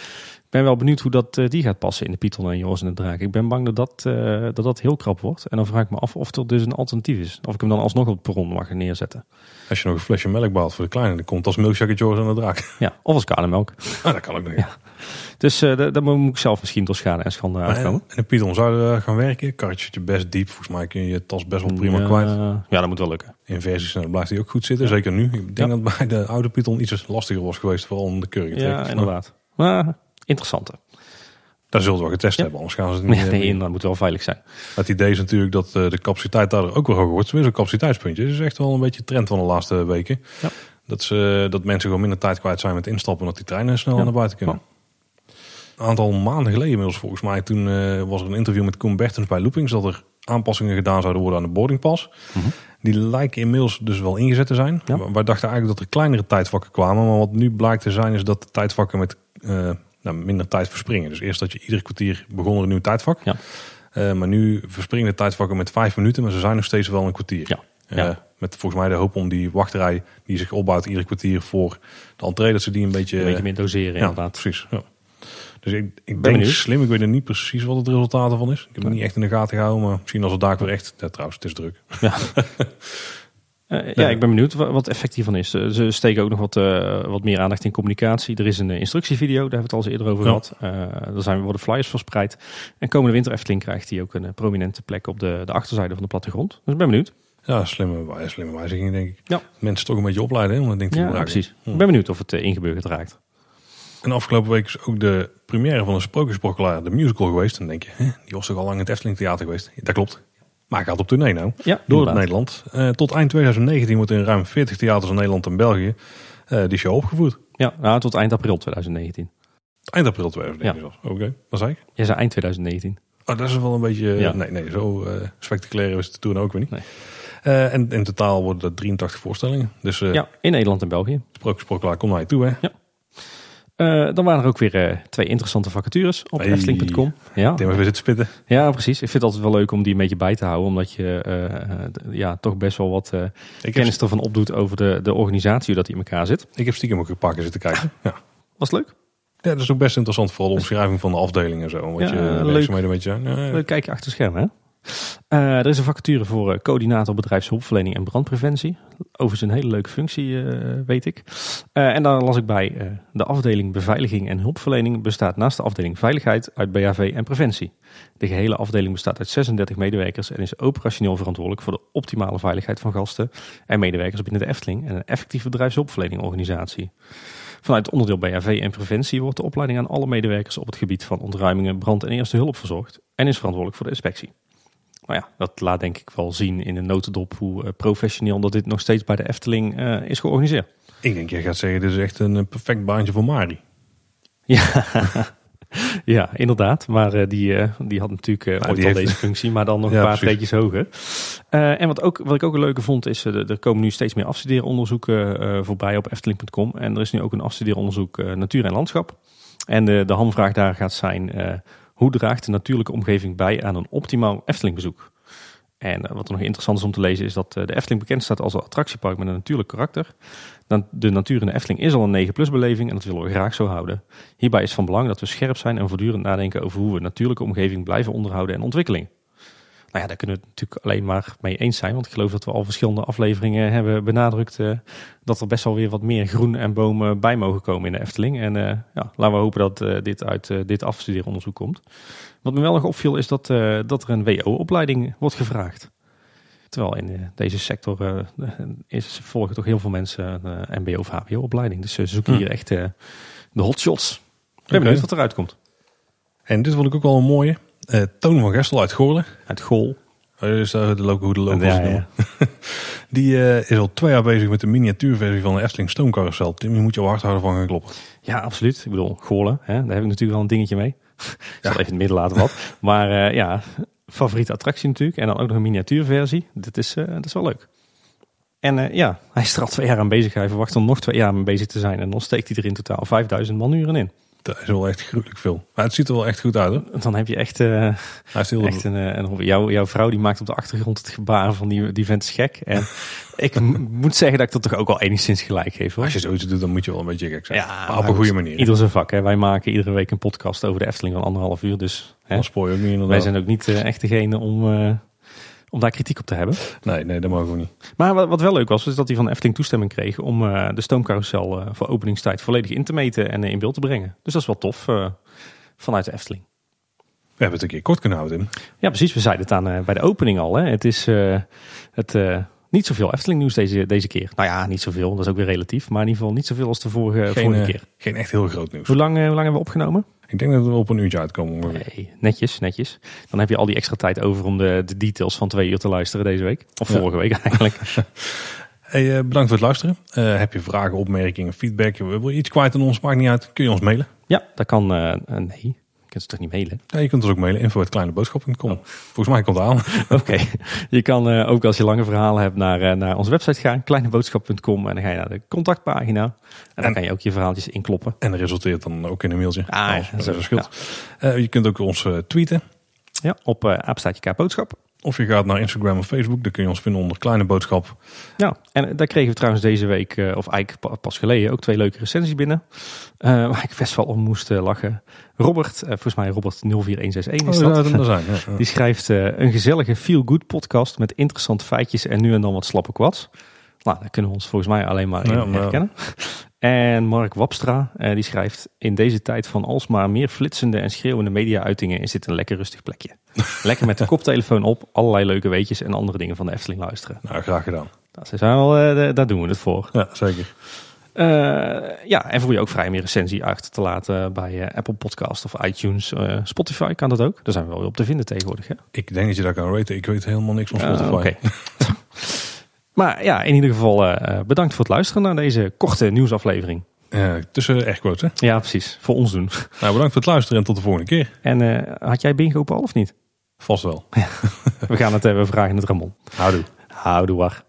Ik ben wel benieuwd hoe dat, eh, die gaat passen in de Python en Joris en de Draak. Ik ben bang dat dat, eh, dat dat heel krap wordt. En dan vraag ik me af of er dus een alternatief is. Of ik hem dan alsnog op het perron mag neerzetten. Als je nog een flesje melk behaalt voor de kleine, dan komt als milkshake Joris en de Draak. Ja, of als kanemelk. Ah, dat kan ook nog. Ja. Dus uh, daar moet ik zelf misschien door schade en schande uitkomen. En, in Python zou gaan werken. Karretje best diep. Volgens mij kun je je tas best wel prima ja, kwijt. Ja, dat moet wel lukken. In versies dan blijft hij ook goed zitten. Zeker nu. Ik denk dat bij de oude Python iets lastiger was geweest. Vooral om de keuring te trekken. Ja, inderdaad. Maar interessante. Daar zullen we wel getest hebben, anders gaan ze het niet. Nee, nee dat moet wel veilig zijn. Het idee is natuurlijk dat uh, de capaciteit daar ook weer hoger wordt. Zo'n capaciteitspuntje. Dat is echt wel een beetje trend van de laatste weken. Ja. Dat, ze, dat mensen gewoon minder tijd kwijt zijn met instappen, dat die treinen sneller naar buiten kunnen. Een aantal maanden geleden inmiddels volgens mij, toen uh, was er een interview met Koen Bertens bij Loopings, dat er aanpassingen gedaan zouden worden aan de boardingpas. Mm -hmm. Die lijken inmiddels dus wel ingezet te zijn. Ja. Wij dachten eigenlijk dat er kleinere tijdvakken kwamen, maar wat nu blijkt te zijn is dat de tijdvakken met uh, nou, minder tijd verspringen. Dus eerst dat je iedere kwartier begon er een nieuw tijdvak. Ja. Uh, maar nu verspringen de tijdvakken met vijf minuten, maar ze zijn nog steeds wel een kwartier. Ja. Uh, Ja. met volgens mij de hoop om die wachtrij die zich opbouwt iedere kwartier voor de entree, dat ze die een beetje... Een beetje meer doseren ja, inderdaad. precies. Ja. Dus ik, ik Ben denk slim, ik weet er niet precies wat het resultaat ervan is. Ik heb het niet echt in de gaten gehouden, maar misschien als het daar weer echt... Ja, trouwens, het is druk. Ja. Uh, ja, ik ben benieuwd wat het effect hiervan is. Uh, ze steken ook nog wat, uh, wat meer aandacht in communicatie. Er is een instructievideo, daar hebben we het al eens eerder over Ja. gehad. er zijn worden flyers verspreid. En komende winter Efteling krijgt hij ook een prominente plek op de, de achterzijde van de plattegrond. Dus ik ben benieuwd. Ja, slimme, slimme wijziging denk ik. Ja. Mensen toch een beetje opleiden hè, ding te Ja, gebruiken. precies. Hm. Ik ben benieuwd of het ingeburgerd raakt. En afgelopen week is ook de première van een sprookjesbrokkelaar, de musical geweest. En dan denk je, hè, die was toch al lang in het Efteling Theater geweest? Dat klopt. Maar gaat op tournee nou. Ja, Door inderdaad. Nederland. Eh, tot eind 2019 wordt in ruim 40 theaters in Nederland en België eh, die show opgevoerd. Ja, nou, tot eind april 2019. Eind april 2019 was. Oké, wat zei ik? Jij zei eind 2019. Oh, dat is wel een beetje... Ja. Nee, nee, zo eh, spectaculair is de tour ook weer niet. Nee. En in totaal worden er 83 voorstellingen. Dus Ja, in Nederland en België. Sprookjesbrokkelaar, kom naar je toe hè. Eh, dan waren er ook weer eh, twee interessante vacatures op Hey. efteling.com. Ja. Tim even zitten spitten. ja, precies. Ik vind het altijd wel leuk om die een beetje bij te houden. Omdat je eh, ja, toch best wel wat heb, kennis ervan opdoet over de, de organisatie, hoe dat die in elkaar zit. ik heb stiekem ook gepakt en zitten kijken. Ja. Was het leuk? ja, dat is ook best interessant. Vooral de omschrijving van de afdeling en zo. Wat Ja, je leuk. werkzaamheden een beetje... Nee, Leuk kijkje achter de schermen, hè? Eh, er is een vacature voor eh, coördinator bedrijfshulpverlening en brandpreventie. Overigens een hele leuke functie, eh, weet ik. En daar las ik bij, de afdeling beveiliging en hulpverlening bestaat naast de afdeling veiligheid uit BHV en preventie. De gehele afdeling bestaat uit 36 medewerkers en is operationeel verantwoordelijk voor de optimale veiligheid van gasten en medewerkers binnen de Efteling en een effectieve bedrijfshulpverlening organisatie. Vanuit het onderdeel BHV en preventie wordt de opleiding aan alle medewerkers op het gebied van ontruimingen, brand en eerste hulp verzorgd en is verantwoordelijk voor de inspectie. Nou ja, dat laat denk ik wel zien in een notendop hoe eh, professioneel dat dit nog steeds bij de Efteling eh, is georganiseerd. Ik denk, jij gaat zeggen, dit is echt een eh, perfect baantje voor Mari. Ja, ja inderdaad. Maar die, die had natuurlijk die ooit al heeft- deze functie, maar dan nog Ja, een paar treetjes hoger. En wat, ook, wat ik ook een leuke vond, is er komen nu steeds meer afstudeeronderzoeken voorbij op Efteling.com. En er is nu ook een afstudeeronderzoek natuur en landschap. En de, de hamvraag daar gaat zijn, hoe draagt de natuurlijke omgeving bij aan een optimaal Eftelingbezoek? En eh, wat er nog interessant is om te lezen is dat eh, de Efteling bekend staat als een attractiepark met een natuurlijk karakter. De natuur in de Efteling is al een 9 plus beleving en dat willen we graag zo houden. Hierbij is van belang dat we scherp zijn en voortdurend nadenken over hoe we natuurlijke omgeving blijven onderhouden en ontwikkeling. Nou ja, daar kunnen we het natuurlijk alleen maar mee eens zijn, want ik geloof dat we al verschillende afleveringen hebben benadrukt eh, dat er best wel weer wat meer groen en bomen bij mogen komen in de Efteling. En eh, ja, laten we hopen dat eh, dit uit dit afstudeeronderzoek komt. Wat me wel nog opviel is dat, dat er een WO-opleiding wordt gevraagd. Terwijl in deze sector is, volgen toch heel veel mensen een mbo of hbo-opleiding. Dus ze zoeken Hm. hier echt de hotshots. Ik ben benieuwd wat eruit komt. En dit vond ik ook wel een mooie. Eh, Toon van Gestel uit Goorlen. Uit Gol. Dat is eh, de loco, hoe de Ja, ja. Die eh, is al twee jaar bezig met de miniatuurversie van de Efteling Stoomcarousel. Tim, je moet je hard houden van gaan kloppen. Ja, absoluut. Ik bedoel, Goorlen, hè, daar heb ik natuurlijk wel een dingetje mee. Ik zal even in het midden laten wat. Maar eh, ja, favoriete attractie natuurlijk. En dan ook nog een miniatuurversie. Dit is, dat is wel leuk. En ja, hij is er al twee jaar aan bezig. Hij verwacht er nog twee jaar mee bezig te zijn. En dan steekt hij er in totaal 5000 manuren in. Dat is wel echt gruwelijk veel. Maar het ziet er wel echt goed uit hoor. Dan heb je echt, uh, Hij heeft heel echt een, eh, een hobby. Jouw, jouw vrouw die maakt op de achtergrond het gebaar van die, die vent is gek. En ik moet zeggen dat ik dat toch ook wel enigszins gelijk geef. Hoor. Als je zoiets doet, dan moet je wel een beetje gek zijn. Ja, maar op een goed, goede manier. Ieder zijn vak. Hè. Wij maken iedere week een podcast over de Efteling van anderhalf uur. Dus hè, Dan spoor je ook niet inderdaad. wij zijn ook niet eh, echt degene om, eh, om daar kritiek op te hebben. Nee, nee, dat mogen we niet. Maar wat, wat wel leuk was, is dat hij van de Efteling toestemming kreeg om eh, de stoomcarousel eh, voor openingstijd volledig in te meten en eh, in beeld te brengen. Dus dat is wel tof vanuit de Efteling. We hebben het een keer kort kunnen houden. Ja, precies. We zeiden het aan bij de opening al. Hè. Het is het, niet zoveel Efteling nieuws deze, deze keer. Nou ja, niet zoveel. Dat is ook weer relatief. Maar in ieder geval niet zoveel als de vorige, Geen, vorige keer. geen echt heel groot nieuws. Hoe lang, hoe lang hebben we opgenomen? Ik denk dat we op een uurtje uitkomen. Nee, netjes, netjes. Dan heb je al die extra tijd over om de, de details van twee uur te luisteren deze week. Of Ja. vorige week eigenlijk. Hey, eh, bedankt voor het luisteren. Eh, heb je vragen, opmerkingen, feedback? Wil je iets kwijt aan ons? Maakt niet uit. Kun je ons mailen? ja, dat kan... eh, nee, kunt ze toch niet mailen? Ja, je kunt ons ook mailen. info.kleineboodschap.com Volgens mij komt het aan. Oké, je kan eh, ook als je lange verhalen hebt naar, eh, naar onze website gaan, kleineboodschap.com en dan ga je naar de contactpagina. En dan kan je ook je verhaaltjes inkloppen. En dat resulteert dan ook in een mailtje. Ah, ja, Als- zo, scheelt. Eh, je kunt ook ons tweeten. Ja, op uh, boodschap. Of je gaat naar Instagram of Facebook. Dan kun je ons vinden onder Kleine Boodschap. Ja, en eh, daar kregen we trouwens deze week, eh, of eigenlijk pa- pas geleden, ook twee leuke recensies binnen. eh, waar ik best wel om moest lachen. Robert, volgens mij Robert 04161 is Oh, dat. ja, dat zijn. Ja, ja. Die schrijft een gezellige feel-good podcast met interessante feitjes en nu en dan wat slappe kwads. Nou, daar kunnen we ons volgens mij alleen maar in Ja, herkennen. En Mark Wapstra, die schrijft... In deze tijd van alsmaar meer flitsende en schreeuwende media-uitingen... is dit een lekker rustig plekje. lekker met de koptelefoon op, allerlei leuke weetjes... en andere dingen van de Efteling luisteren. Nou, graag gedaan. Dat is wel, eh, daar doen we het voor. Ja, zeker. Eh, ja, en voel je ook vrij je recensie achter te laten bij eh, Apple Podcast of iTunes. Spotify kan dat ook. Daar zijn we wel weer op te vinden tegenwoordig. Hè? Ik denk dat je dat kan weten. Ik weet helemaal niks van Ah, Spotify. oké. maar ja, in ieder geval bedankt voor het luisteren naar deze korte nieuwsaflevering. Tussen airquotes, hè? Ja, precies. Voor ons doen. Nou, bedankt voor het luisteren en tot de volgende keer. En had jij bingo Paul of niet? Vast wel. We gaan het hebben, we vragen het Ramon. Houdoe. Houdoe waar.